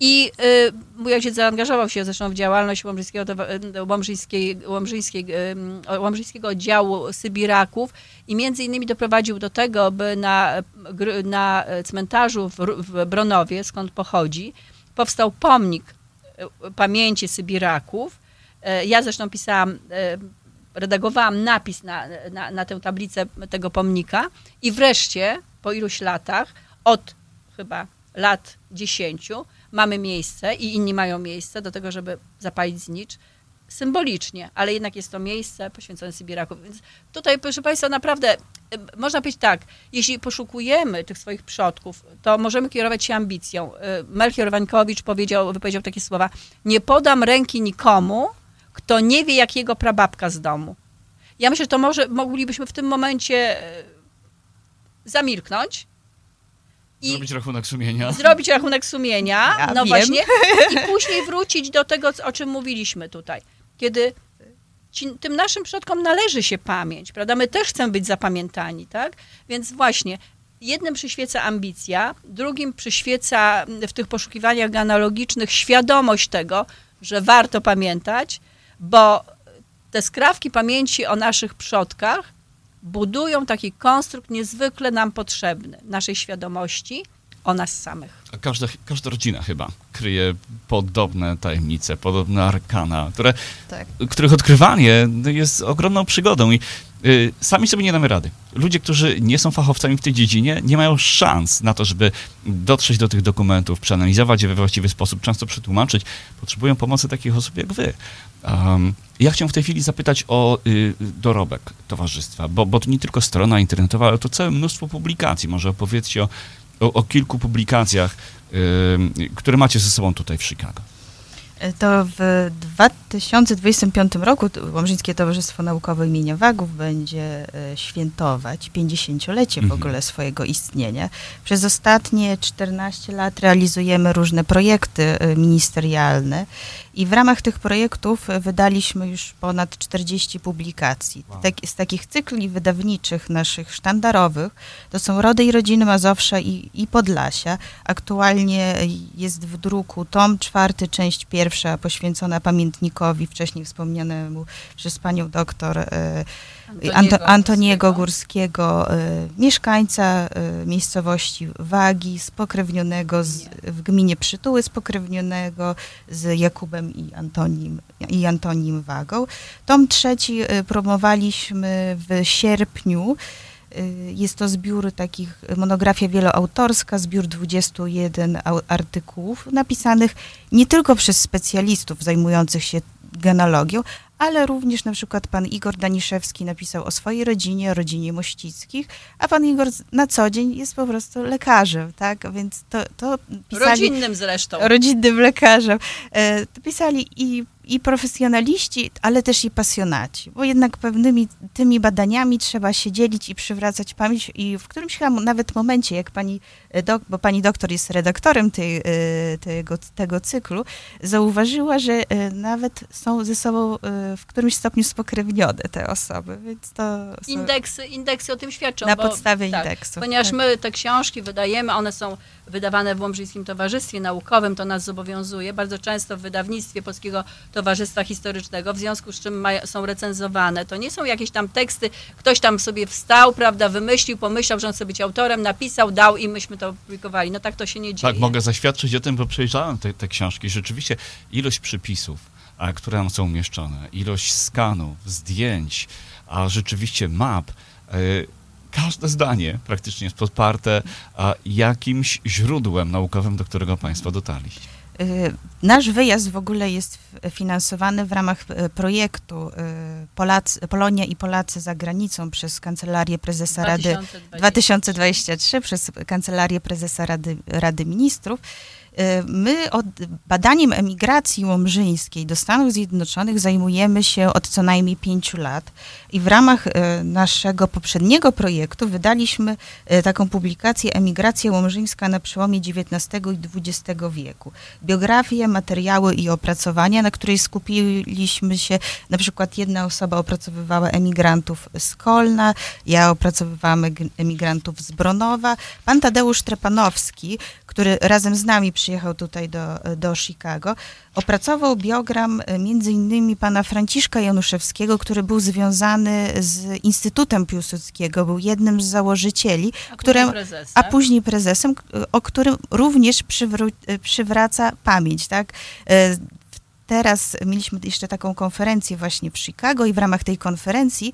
I y, mój ojciec zaangażował się zresztą w działalność Łomżyńskiego, y, Łomżyńskiej, Łomżyńskiej, y, Łomżyńskiego Oddziału Sybiraków i między innymi doprowadził do tego, by na, na cmentarzu w, w Bronowie, skąd pochodzi, powstał pomnik y, pamięci Sybiraków. E, Ja zresztą pisałam, e, redagowałam napis na, na, na tę tablicę tego pomnika i wreszcie po iluś latach, od chyba lat 10, mamy miejsce i inni mają miejsce do tego, żeby zapalić znicz symbolicznie, ale jednak jest to miejsce poświęcone Sybirakom. Więc tutaj, proszę Państwa, naprawdę e, można powiedzieć tak, jeśli poszukujemy tych swoich przodków, to możemy kierować się ambicją. Melchior Wańkowicz powiedział, wypowiedział takie słowa, nie podam ręki nikomu, kto nie wie, jak jego prababka z domu. Ja myślę, że to może moglibyśmy w tym momencie e, zamilknąć i Zrobić rachunek sumienia. zrobić rachunek sumienia, Ja no wiem. właśnie, i później wrócić do tego, o czym mówiliśmy tutaj. Kiedy ci, tym naszym przodkom należy się pamięć, prawda? My też chcemy być zapamiętani, tak? Więc właśnie, jednym przyświeca ambicja, drugim przyświeca w tych poszukiwaniach genealogicznych świadomość tego, że warto pamiętać, bo te skrawki pamięci o naszych przodkach budują taki konstrukt niezwykle nam potrzebny, naszej świadomości, o nas samych. A Każda, każda rodzina chyba kryje podobne tajemnice, podobne arkana, które, Tak. których odkrywanie jest ogromną przygodą i y, sami sobie nie damy rady. Ludzie, którzy nie są fachowcami w tej dziedzinie, nie mają szans na to, żeby dotrzeć do tych dokumentów, przeanalizować je we właściwy sposób, często przetłumaczyć. Potrzebują pomocy takich osób jak wy. Um, ja chciałem w tej chwili zapytać o y, dorobek towarzystwa, bo, bo to nie tylko strona internetowa, ale to całe mnóstwo publikacji. Może opowiedzcie o, o, o kilku publikacjach, y, które macie ze sobą tutaj w Chicago. To w 2025 roku Łomżyńskie Towarzystwo Naukowe imienia Wagów będzie e, świętować 50-lecie w Mhm. ogóle swojego istnienia. Przez ostatnie 14 lat realizujemy różne projekty e, ministerialne i w ramach tych projektów wydaliśmy już ponad 40 publikacji. Wow. Tak, z takich cykli wydawniczych naszych sztandarowych to są Rody i Rodziny Mazowsza i, i Podlasia. Aktualnie jest w druku tom czwarty, część pierwsza poświęcona pamiętnikowi wcześniej wspomnianemu przez panią doktor e, Anto, Antoniego Górskiego, e, mieszkańca e, miejscowości Wagi, spokrewnionego z, w gminie Przytuły, spokrewnionego z Jakubem i Antonim, i Antonim Wagą. Tom trzeci e, promowaliśmy w sierpniu. Y, Jest to zbiór takich, monografia wieloautorska, zbiór 21 au- artykułów napisanych nie tylko przez specjalistów zajmujących się genealogią, ale również na przykład pan Igor Daniszewski napisał o swojej rodzinie, o rodzinie Mościckich, a pan Igor na co dzień jest po prostu lekarzem, tak? Więc to, to pisali Rodzinnym zresztą. rodzinnym lekarzem. E, to pisali i, i profesjonaliści, ale też i pasjonaci, bo jednak pewnymi tymi badaniami trzeba się dzielić i przywracać pamięć i w którymś chyba nawet momencie, jak pani, e, dok, bo pani doktor jest redaktorem tej, e, tego, tego cyklu, zauważyła, że e, nawet są ze sobą w którymś stopniu spokrewnione te osoby, więc to Indeksy, indeksy o tym świadczą. na bo, podstawie tak, indeksu. Ponieważ tak. my te książki wydajemy, one są wydawane w Łomżyńskim Towarzystwie Naukowym, to nas zobowiązuje, bardzo często w wydawnictwie Polskiego Towarzystwa Historycznego, w związku z czym są recenzowane. To nie są jakieś tam teksty, ktoś tam sobie wstał, prawda, wymyślił, pomyślał, że on chce być autorem, napisał, dał i myśmy to opublikowali. No tak to się nie dzieje. Tak, mogę zaświadczyć o tym, bo przejrzałem te, te książki. Rzeczywiście ilość przypisów, a, które tam są umieszczone, ilość skanów, zdjęć, a rzeczywiście map, e, każde zdanie praktycznie jest podparte a, jakimś źródłem naukowym, do którego Państwo dotarliście. Y, Nasz wyjazd w ogóle jest finansowany w ramach e, projektu y, Polacy, Polonia i Polacy za granicą przez Kancelarię Prezesa Rady 2020. 2023 przez Kancelarię Prezesa Rady, Rady Ministrów. Y, My od badaniem emigracji łomżyńskiej do Stanów Zjednoczonych zajmujemy się od co najmniej pięciu lat i w ramach y, naszego poprzedniego projektu wydaliśmy y, taką publikację Emigracja łomżyńska na przełomie XIX i XX wieku. Biografie, materiały i opracowania, na której skupiliśmy się, na przykład jedna osoba opracowywała emigrantów z Kolna, ja opracowywałam emigrantów z Bronowa, pan Tadeusz Trepanowski, który razem z nami przyjechał tutaj do, do Chicago, opracował biogram e, między innymi pana Franciszka Januszewskiego, który był związany z Instytutem Piłsudskiego, był jednym z założycieli, A którym, później prezesem. a później prezesem, o którym również przywró- e, przywraca pamięć, tak? E, Teraz mieliśmy jeszcze taką konferencję właśnie w Chicago i w ramach tej konferencji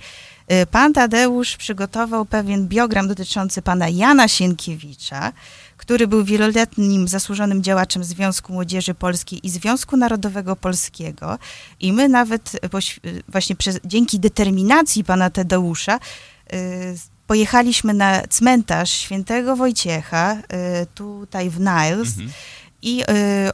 pan Tadeusz przygotował pewien biogram dotyczący pana Jana Sienkiewicza, który był wieloletnim zasłużonym działaczem Związku Młodzieży Polskiej i Związku Narodowego Polskiego. I my nawet poś- właśnie przez, dzięki determinacji pana Tadeusza y, pojechaliśmy na cmentarz świętego Wojciecha tutaj w Niles Mhm. I y,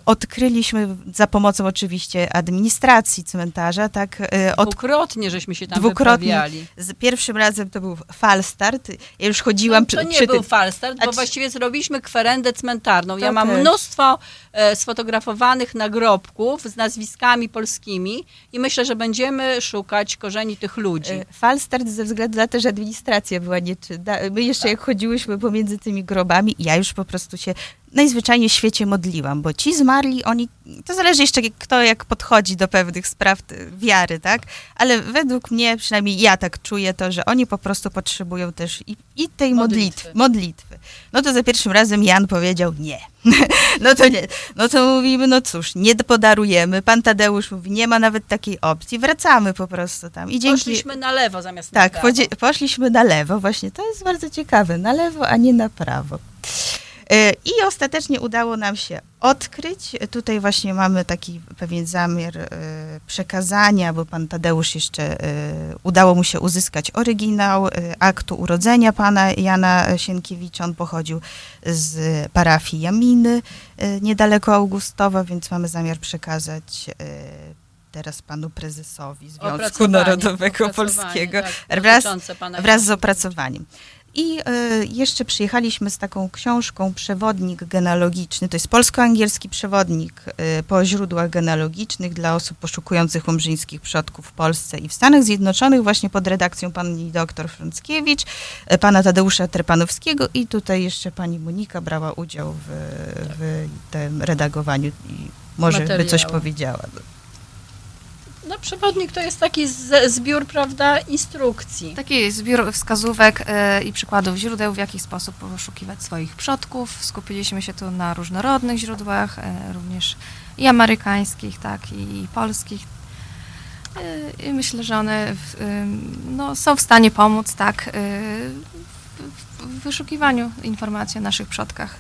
odkryliśmy za pomocą oczywiście administracji cmentarza, tak, y, od, Dwukrotnie żeśmy się tam Dwukrotnie. wyprawiali. z pierwszym razem to był falstart, ja już chodziłam No, przy, to nie przy był falstart, A bo czy- właściwie zrobiliśmy kwerendę cmentarną. Ja mam też. mnóstwo e, sfotografowanych nagrobków z nazwiskami polskimi i myślę, że będziemy szukać korzeni tych ludzi. E, Falstart ze względu na to, że administracja była nieczynna. My jeszcze jak chodziłyśmy pomiędzy tymi grobami, ja już po prostu się najzwyczajniej w świecie modliłam, bo ci zmarli, oni, to zależy jeszcze kto jak podchodzi do pewnych spraw wiary, tak? Ale według mnie, przynajmniej ja tak czuję to, że oni po prostu potrzebują też i, i tej modlitwy. modlitwy. modlitwy. No to za pierwszym razem Jan powiedział nie. no to nie. No to mówimy, no cóż, nie podarujemy. Pan Tadeusz mówi, nie ma nawet takiej opcji. Wracamy po prostu tam. I dzięki... Poszliśmy na lewo zamiast tak, na prawo. Tak, poszliśmy na lewo. Właśnie to jest bardzo ciekawe. Na lewo, a nie na prawo. E, I ostatecznie udało nam się odkryć. Tutaj właśnie mamy taki pewien zamiar e, przekazania, bo pan Tadeusz jeszcze e, udało mu się uzyskać oryginał aktu urodzenia pana Jana Sienkiewicza. On pochodził z parafii Jaminy niedaleko Augustowa, więc mamy zamiar przekazać teraz panu prezesowi Związku Narodowego Polskiego tak, wraz, wraz z opracowaniem. I e, jeszcze przyjechaliśmy z taką książką Przewodnik genealogiczny. To jest polsko-angielski przewodnik e, po źródłach genealogicznych dla osób poszukujących umrzyńskich przodków w Polsce i w Stanach Zjednoczonych, właśnie pod redakcją pani doktor Frąckiewicz, e, pana Tadeusza Terpanowskiego i tutaj jeszcze pani Monika brała udział w, w tym redagowaniu i może Materiału. by coś powiedziała. No, przewodnik to jest taki zbiór, prawda, instrukcji. Taki zbiór wskazówek e, i przykładów źródeł, w jaki sposób poszukiwać swoich przodków. Skupiliśmy się tu na różnorodnych źródłach, e, również i amerykańskich, tak, i polskich. E, I myślę, że one w, no, są w stanie pomóc, tak, w wyszukiwaniu informacji o naszych przodkach.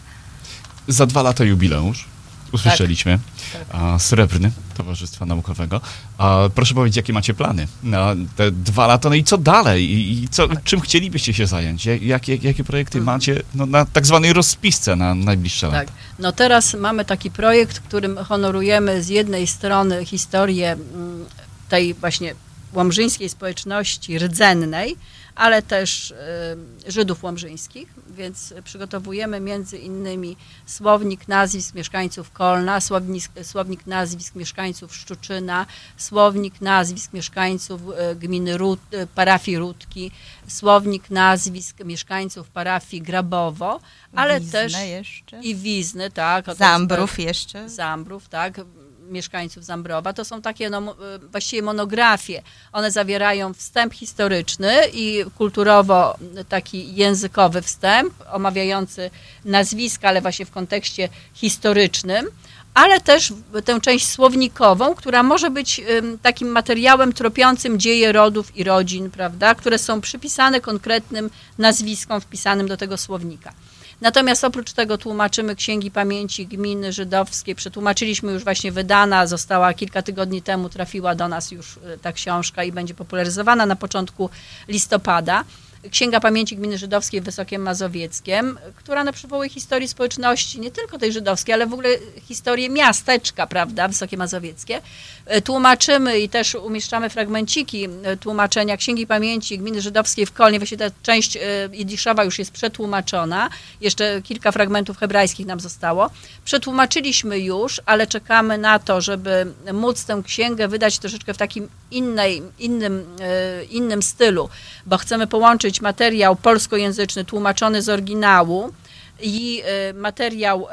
Za dwa lata jubileusz usłyszeliśmy. Tak. Srebrny Towarzystwa Naukowego. A proszę powiedzieć, jakie macie plany na te dwa lata, no i co dalej? I, i co, czym chcielibyście się zająć? Jakie, jakie projekty mhm. macie no, na tak zwanej rozpisce na najbliższe lata? Tak. No teraz mamy taki projekt, którym honorujemy z jednej strony historię mm, tej właśnie łomżyńskiej społeczności rdzennej, ale też y, Żydów łomżyńskich, więc przygotowujemy między innymi słownik nazwisk mieszkańców Kolna, słownik, słownik nazwisk mieszkańców Szczuczyna, słownik nazwisk mieszkańców y, gminy Rut, y, parafii Rudki, słownik nazwisk mieszkańców parafii Grabowo, ale Wizny też jeszcze. i Wizny, tak. Zambrów jeszcze. Zambrów, tak mieszkańców Zambrowa. To są takie no, e, właściwie monografie. One zawierają wstęp historyczny i kulturowo taki językowy wstęp, omawiający nazwiska, ale właśnie w kontekście historycznym ale też tę część słownikową, która może być takim materiałem tropiącym dzieje rodów i rodzin, prawda, które są przypisane konkretnym nazwiskom wpisanym do tego słownika. Natomiast oprócz tego tłumaczymy Księgi Pamięci Gminy Żydowskiej. Przetłumaczyliśmy już właśnie wydana, została kilka tygodni temu, trafiła do nas już y, ta książka i będzie popularyzowana na początku listopada. Księga Pamięci Gminy Żydowskiej w Wysokiem Mazowieckiem, która no, przywołuje historię społeczności, nie tylko tej żydowskiej, ale w ogóle historię miasteczka, prawda, Wysokie Mazowieckie. E, tłumaczymy i też umieszczamy fragmenciki e, tłumaczenia Księgi Pamięci Gminy Żydowskiej w Kolnie. Właśnie ta część e, Jidiszowa już jest przetłumaczona. Jeszcze kilka fragmentów hebrajskich nam zostało. Przetłumaczyliśmy już, ale czekamy na to, żeby móc tę księgę wydać troszeczkę w takim innej, innym, innym stylu, bo chcemy połączyć materiał polskojęzyczny tłumaczony z oryginału i materiał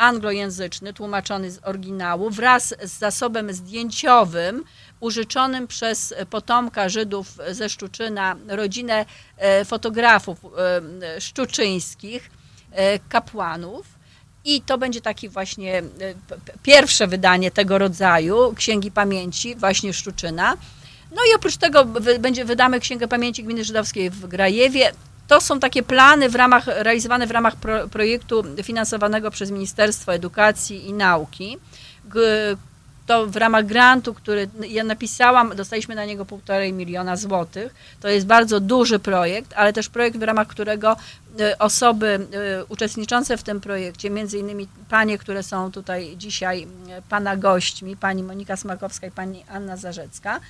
anglojęzyczny, tłumaczony z oryginału, wraz z zasobem zdjęciowym użyczonym przez potomka Żydów ze Szczuczyna, rodzinę e, fotografów e, szczuczyńskich, e, kapłanów. I to będzie taki właśnie pierwsze wydanie tego rodzaju Księgi Pamięci, właśnie Szczuczyna. No i oprócz tego będzie wydamy Księgę Pamięci Gminy Żydowskiej w Grajewie. To są takie plany w ramach, realizowane w ramach pro, projektu finansowanego przez Ministerstwo Edukacji i Nauki. To w ramach grantu, który ja napisałam, dostaliśmy na niego półtorej miliona złotych. To jest bardzo duży projekt, ale też projekt, w ramach którego e, osoby e, uczestniczące w tym projekcie, między innymi panie, które są tutaj dzisiaj e, pana gośćmi, pani Monika Smakowska i pani Anna Zarzecka,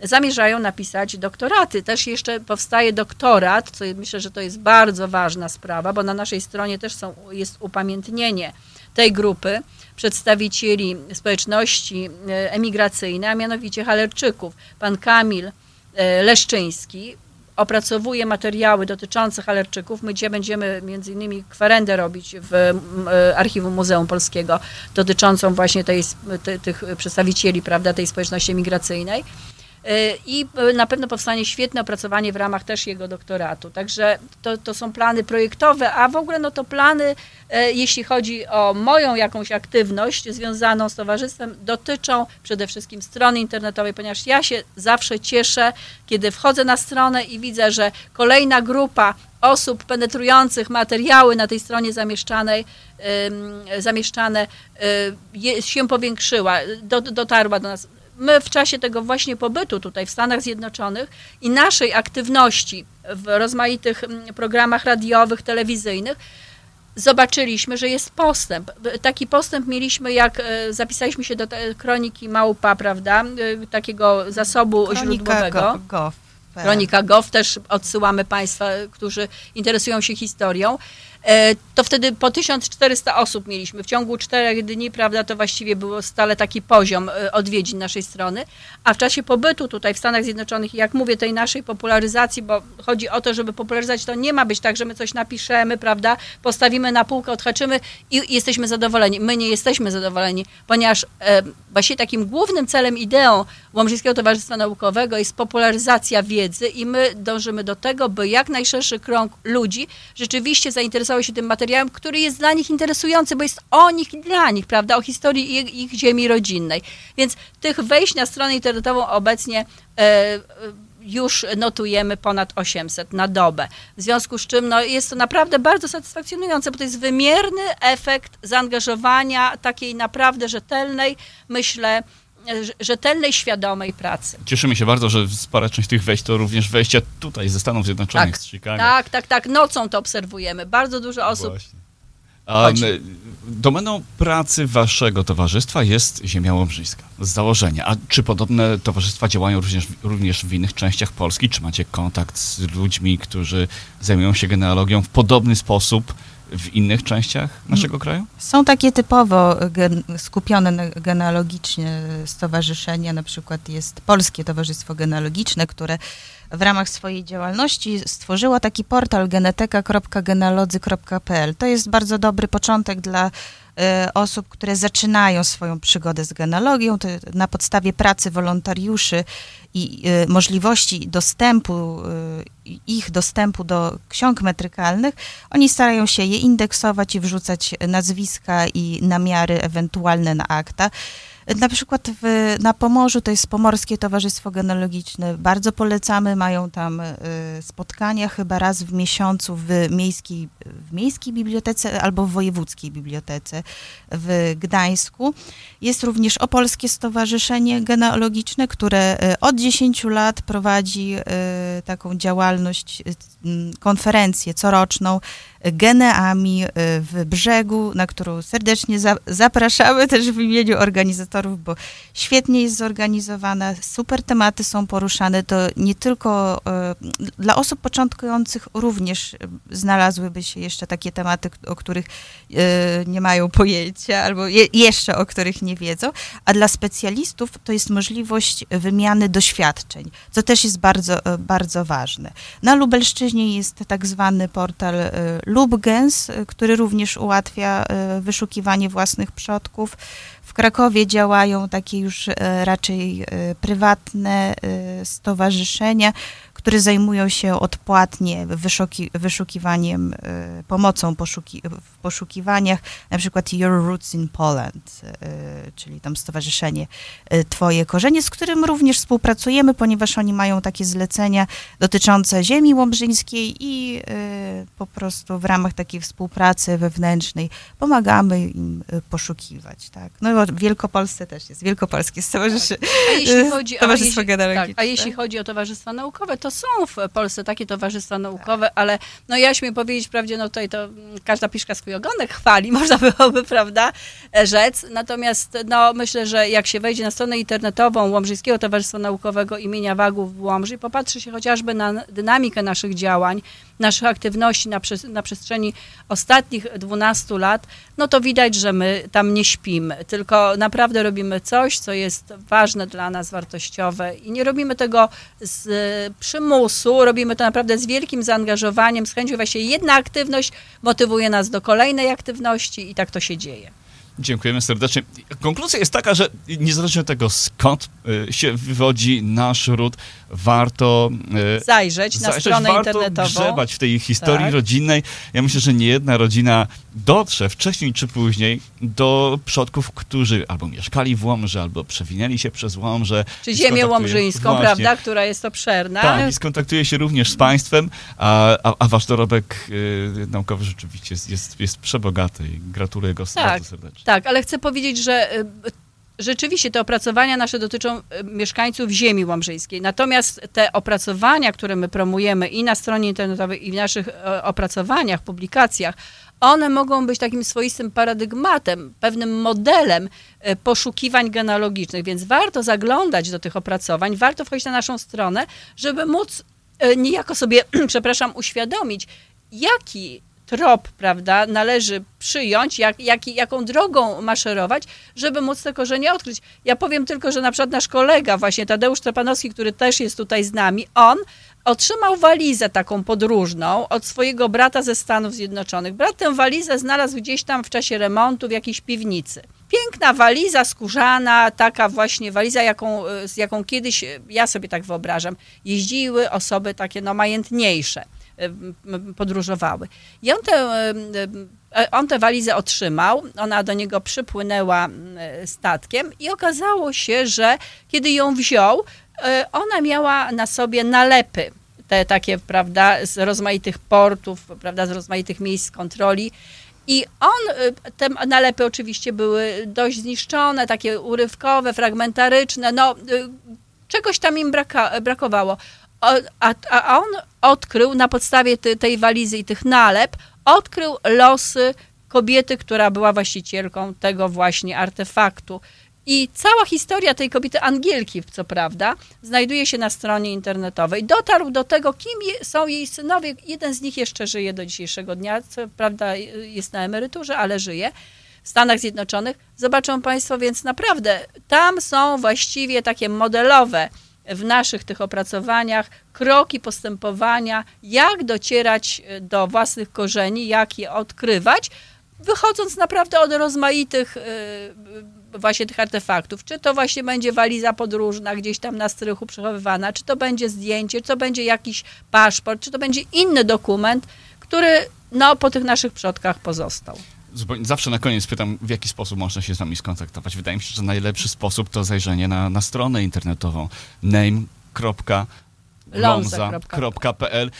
zamierzają napisać doktoraty. Też jeszcze powstaje doktorat, co myślę, że to jest bardzo ważna sprawa, bo na naszej stronie też są, jest upamiętnienie tej grupy przedstawicieli społeczności e, emigracyjnej, a mianowicie Halerczyków. Pan Kamil e, Leszczyński, opracowuje materiały dotyczące halerczyków. My dzisiaj będziemy między innymi kwerendę robić w e, Archiwum Muzeum Polskiego dotyczącą właśnie tej, tych przedstawicieli, prawda, tej społeczności migracyjnej. Y, I na pewno powstanie świetne opracowanie w ramach też jego doktoratu. Także to, to są plany projektowe, a w ogóle no to plany, e, jeśli chodzi o moją jakąś aktywność związaną z towarzystwem, dotyczą przede wszystkim strony internetowej, ponieważ ja się zawsze cieszę, kiedy wchodzę na stronę i widzę, że kolejna grupa osób penetrujących materiały na tej stronie zamieszczanej, zamieszczane je, się powiększyła, do, dotarła do nas my w czasie tego właśnie pobytu tutaj w Stanach Zjednoczonych i naszej aktywności w rozmaitych mm, programach radiowych, telewizyjnych, zobaczyliśmy, że jest postęp. Taki postęp mieliśmy, jak e, zapisaliśmy się do kroniki Małpa, prawda, e, takiego zasobu źródłowego. Go, gov. Kronika Gov, też odsyłamy Państwa, którzy interesują się historią. E, To wtedy po 1400 osób mieliśmy. W ciągu czterech dni, prawda, to właściwie było stale taki poziom e, odwiedzin naszej strony. A w czasie pobytu tutaj w Stanach Zjednoczonych, jak mówię, tej naszej popularyzacji, bo chodzi o to, żeby popularyzować, to nie ma być tak, że my coś napiszemy, prawda, postawimy na półkę, odhaczymy i jesteśmy zadowoleni. My nie jesteśmy zadowoleni, ponieważ e, właśnie takim głównym celem, ideą Łomżyńskiego Towarzystwa Naukowego jest popularyzacja wiedzy i my dążymy do tego, by jak najszerszy krąg ludzi rzeczywiście zainteresował się tym materiałem, który jest dla nich interesujący, bo jest o nich i dla nich, prawda, o historii ich, ich ziemi rodzinnej. Więc tych wejść na stronę internetową obecnie e, e, już notujemy ponad 800 na dobę. W związku z czym no, jest to naprawdę bardzo satysfakcjonujące, bo to jest wymierny efekt zaangażowania takiej naprawdę rzetelnej, myślę, rzetelnej, świadomej pracy. Cieszymy się bardzo, że spora część tych wejść to również wejścia tutaj ze Stanów Zjednoczonych, Tak, z Chicago. Tak, tak, tak. Nocą to obserwujemy. Bardzo dużo osób. Właśnie. A, domeną pracy waszego towarzystwa jest Ziemia Łomżyńska z założenia. A czy podobne towarzystwa działają również, również w innych częściach Polski? Czy macie kontakt z ludźmi, którzy zajmują się genealogią w podobny sposób w innych częściach naszego kraju? Są takie typowo gen, skupione genealogicznie stowarzyszenia, na przykład jest Polskie Towarzystwo Genealogiczne, które w ramach swojej działalności stworzyło taki portal geneteka.genealodzy.pl. To jest bardzo dobry początek dla osób, które zaczynają swoją przygodę z genealogią. Na podstawie pracy wolontariuszy i e, możliwości dostępu, e, ich dostępu do ksiąg metrykalnych, oni starają się je indeksować i wrzucać nazwiska i namiary ewentualne na akta. Na przykład w, na Pomorzu to jest Pomorskie Towarzystwo Genealogiczne. Bardzo polecamy, mają tam y, spotkania chyba raz w miesiącu w miejskiej, w miejskiej bibliotece albo w wojewódzkiej bibliotece w Gdańsku. Jest również Opolskie Stowarzyszenie Genealogiczne, które y, od 10 lat prowadzi y, taką działalność, konferencję coroczną Geneami y, w Brzegu, na którą serdecznie za, zapraszamy też w imieniu organizatorów, bo świetnie jest zorganizowana, super tematy są poruszane, to nie tylko y, dla osób początkujących również y, znalazłyby się jeszcze takie tematy, o których nie mają pojęcia albo je, jeszcze o których nie wiedzą, a dla specjalistów to jest możliwość wymiany doświadczeń, co też jest bardzo, bardzo ważne. Na Lubelszczyźnie jest tak zwany portal y, LubGens, y, który również ułatwia y, wyszukiwanie własnych przodków. W Krakowie działają takie już y, raczej prywatne stowarzyszenia, które zajmują się odpłatnie wyszuki, wyszukiwaniem, y, pomocą poszuki, w poszukiwaniach, na przykład Your Roots in Poland, y, czyli tam stowarzyszenie y, Twoje korzenie, z którym również współpracujemy, ponieważ oni mają takie zlecenia dotyczące ziemi łomżyńskiej i po prostu w ramach takiej współpracy wewnętrznej pomagamy im poszukiwać, tak. No i w Wielkopolsce też jest, Wielkopolskie Stowarzyszenie. A jeśli chodzi, a Towarzystwo jeśli, tak, a jeśli chodzi o towarzystwa naukowe, to są w Polsce takie towarzystwa naukowe, ale no ja śmiem powiedzieć, wprawdzie no tutaj to każda piszka swój ogonek chwali, można byłoby, prawda, rzec. Natomiast no myślę, że jak się wejdzie na stronę internetową Łomżyńskiego Towarzystwa Naukowego imienia Wagów w Łomży i popatrzy się chociażby na dynamikę naszych działań, naszych aktywności na, na przestrzeni ostatnich 12 lat, no to widać, że my tam nie śpimy, tylko naprawdę robimy coś, co jest ważne dla nas, wartościowe i nie robimy tego z e, przymusu, robimy to naprawdę z wielkim zaangażowaniem, z chęcią. Właśnie jedna aktywność motywuje nas do kolejnej aktywności i tak to się dzieje. Dziękujemy serdecznie. Konkluzja jest taka, że niezależnie od tego, skąd y, się wywodzi nasz ród, warto y, zajrzeć na zajrzeć, stronę warto internetową. grzebać w tej historii Tak. rodzinnej. Ja myślę, że nie jedna rodzina dotrze wcześniej czy później do przodków, którzy albo mieszkali w Łomży, albo przewinęli się przez Łomże. Czy ziemię łomżyńską, Właśnie. prawda, która jest obszerna. Tak, i skontaktuje się również z państwem, a, a, a wasz dorobek y, naukowy rzeczywiście jest, jest, jest przebogaty i gratuluję go Tak. bardzo serdecznie. Tak, ale chcę powiedzieć, że y, rzeczywiście te opracowania nasze dotyczą y, mieszkańców ziemi łomżyńskiej. Natomiast te opracowania, które my promujemy i na stronie internetowej, i w naszych opracowaniach, publikacjach, one mogą być takim swoistym paradygmatem, pewnym modelem e, poszukiwań genealogicznych, więc warto zaglądać do tych opracowań, warto wchodzić na naszą stronę, żeby móc niejako sobie, przepraszam, uświadomić, jaki trop, prawda, należy przyjąć, jak, jak, jaką drogą maszerować, żeby móc te korzenie odkryć. Ja powiem tylko, że na przykład nasz kolega, właśnie Tadeusz Trepanowski, który też jest tutaj z nami, on otrzymał walizę taką podróżną od swojego brata ze Stanów Zjednoczonych. Brat tę walizę znalazł gdzieś tam w czasie remontu w jakiejś piwnicy. Piękna waliza skórzana, taka właśnie waliza, jaką, z jaką kiedyś, ja sobie tak wyobrażam, jeździły osoby takie no majętniejsze podróżowały. I on em, on tę walizę otrzymał, ona do niego przypłynęła statkiem i okazało się, że kiedy ją wziął, e, ona miała na sobie nalepy, te takie, prawda, z rozmaitych portów, prawda, z rozmaitych miejsc kontroli. I on, e, te nalepy oczywiście były dość zniszczone, takie urywkowe, fragmentaryczne, no e, czegoś tam im braka, brakowało. A, a on odkrył na podstawie tej walizy i tych nalep, odkrył losy kobiety, która była właścicielką tego właśnie artefaktu. I cała historia tej kobiety, Angielki, co prawda, znajduje się na stronie internetowej. Dotarł do tego, kim je, są jej synowie. Jeden z nich jeszcze żyje do dzisiejszego dnia, co prawda jest na emeryturze, ale żyje w Stanach Zjednoczonych. Zobaczą Państwo, więc naprawdę tam są właściwie takie modelowe w naszych tych opracowaniach kroki postępowania, jak docierać do własnych korzeni, jak je odkrywać, wychodząc naprawdę od rozmaitych y, właśnie tych artefaktów. Czy to właśnie będzie waliza podróżna gdzieś tam na strychu przechowywana, czy to będzie zdjęcie, czy to będzie jakiś paszport, czy to będzie inny dokument, który no, po tych naszych przodkach pozostał. Zawsze na koniec pytam, w jaki sposób można się z wami skontaktować. Wydaje mi się, że najlepszy sposób to zajrzenie na, na stronę internetową name.lomza.pl.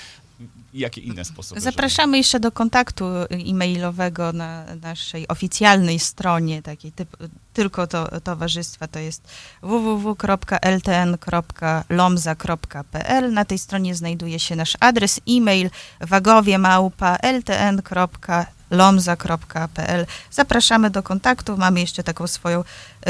Jakie inne sposoby? Zapraszamy jeszcze do kontaktu e-mailowego na naszej oficjalnej stronie, takiej typ, tylko to, towarzystwa, to jest www.ltn.lomza.pl. Na tej stronie znajduje się nasz adres e-mail wagowie.ltn.lomza.pl. Zapraszamy do kontaktu. Mamy jeszcze taką swoją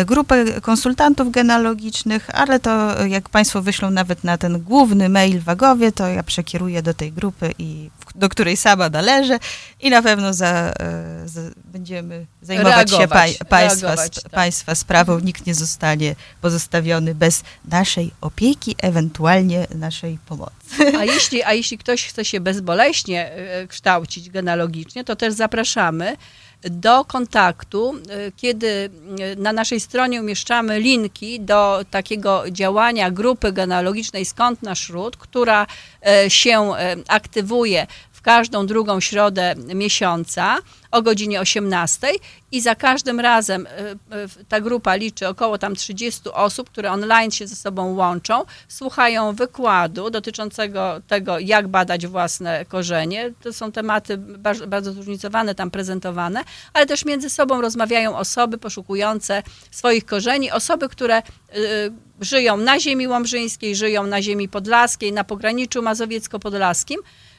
grupę konsultantów genealogicznych, ale to e, jak Państwo wyślą nawet na ten główny mail Wagowie, to ja przekieruję do tej grupy, i, do której sama należę i na pewno za, e, za, będziemy zajmować się Reagować, paj, państwa, reagować, tak. państwa sprawą. Nikt nie zostanie pozostawiony bez naszej opieki, ewentualnie naszej pomocy. A jeśli, a jeśli ktoś chce się bezboleśnie e, kształcić genealogicznie, to też zapraszamy do kontaktu, e, kiedy e, na naszej stronie umieszczamy linki do takiego działania grupy genealogicznej Skąd Nasz Ród, która e, się e, aktywuje każdą drugą środę miesiąca o godzinie 18 i za każdym razem e, e, ta grupa liczy około tam 30 osób, które online się ze sobą łączą, słuchają wykładu dotyczącego tego, jak badać własne korzenie. To są tematy bardzo, bardzo zróżnicowane tam prezentowane, ale też między sobą rozmawiają osoby poszukujące swoich korzeni, osoby, które y, żyją na ziemi łomżyńskiej, żyją na ziemi podlaskiej, na pograniczu mazowiecko-podlaskim.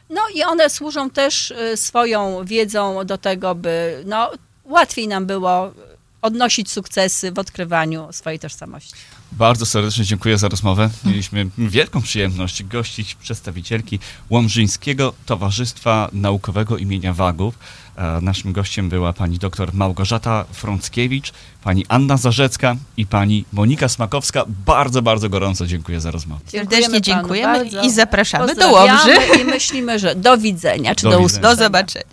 No i one służą też y, swoją wiedzą do tego, by no, łatwiej nam było odnosić sukcesy w odkrywaniu swojej tożsamości. Bardzo serdecznie dziękuję za rozmowę. Mieliśmy wielką przyjemność gościć przedstawicielki Łomżyńskiego Towarzystwa Naukowego imienia Wagów. E, Naszym gościem była pani dr Małgorzata Frąckiewicz, pani Anna Zarzecka i pani Monika Smakowska. Bardzo, bardzo gorąco dziękuję za rozmowę. Serdecznie dziękujemy bardzo. i zapraszamy do Łomży. I myślimy, że do widzenia, czy Do do. Do zobaczenia.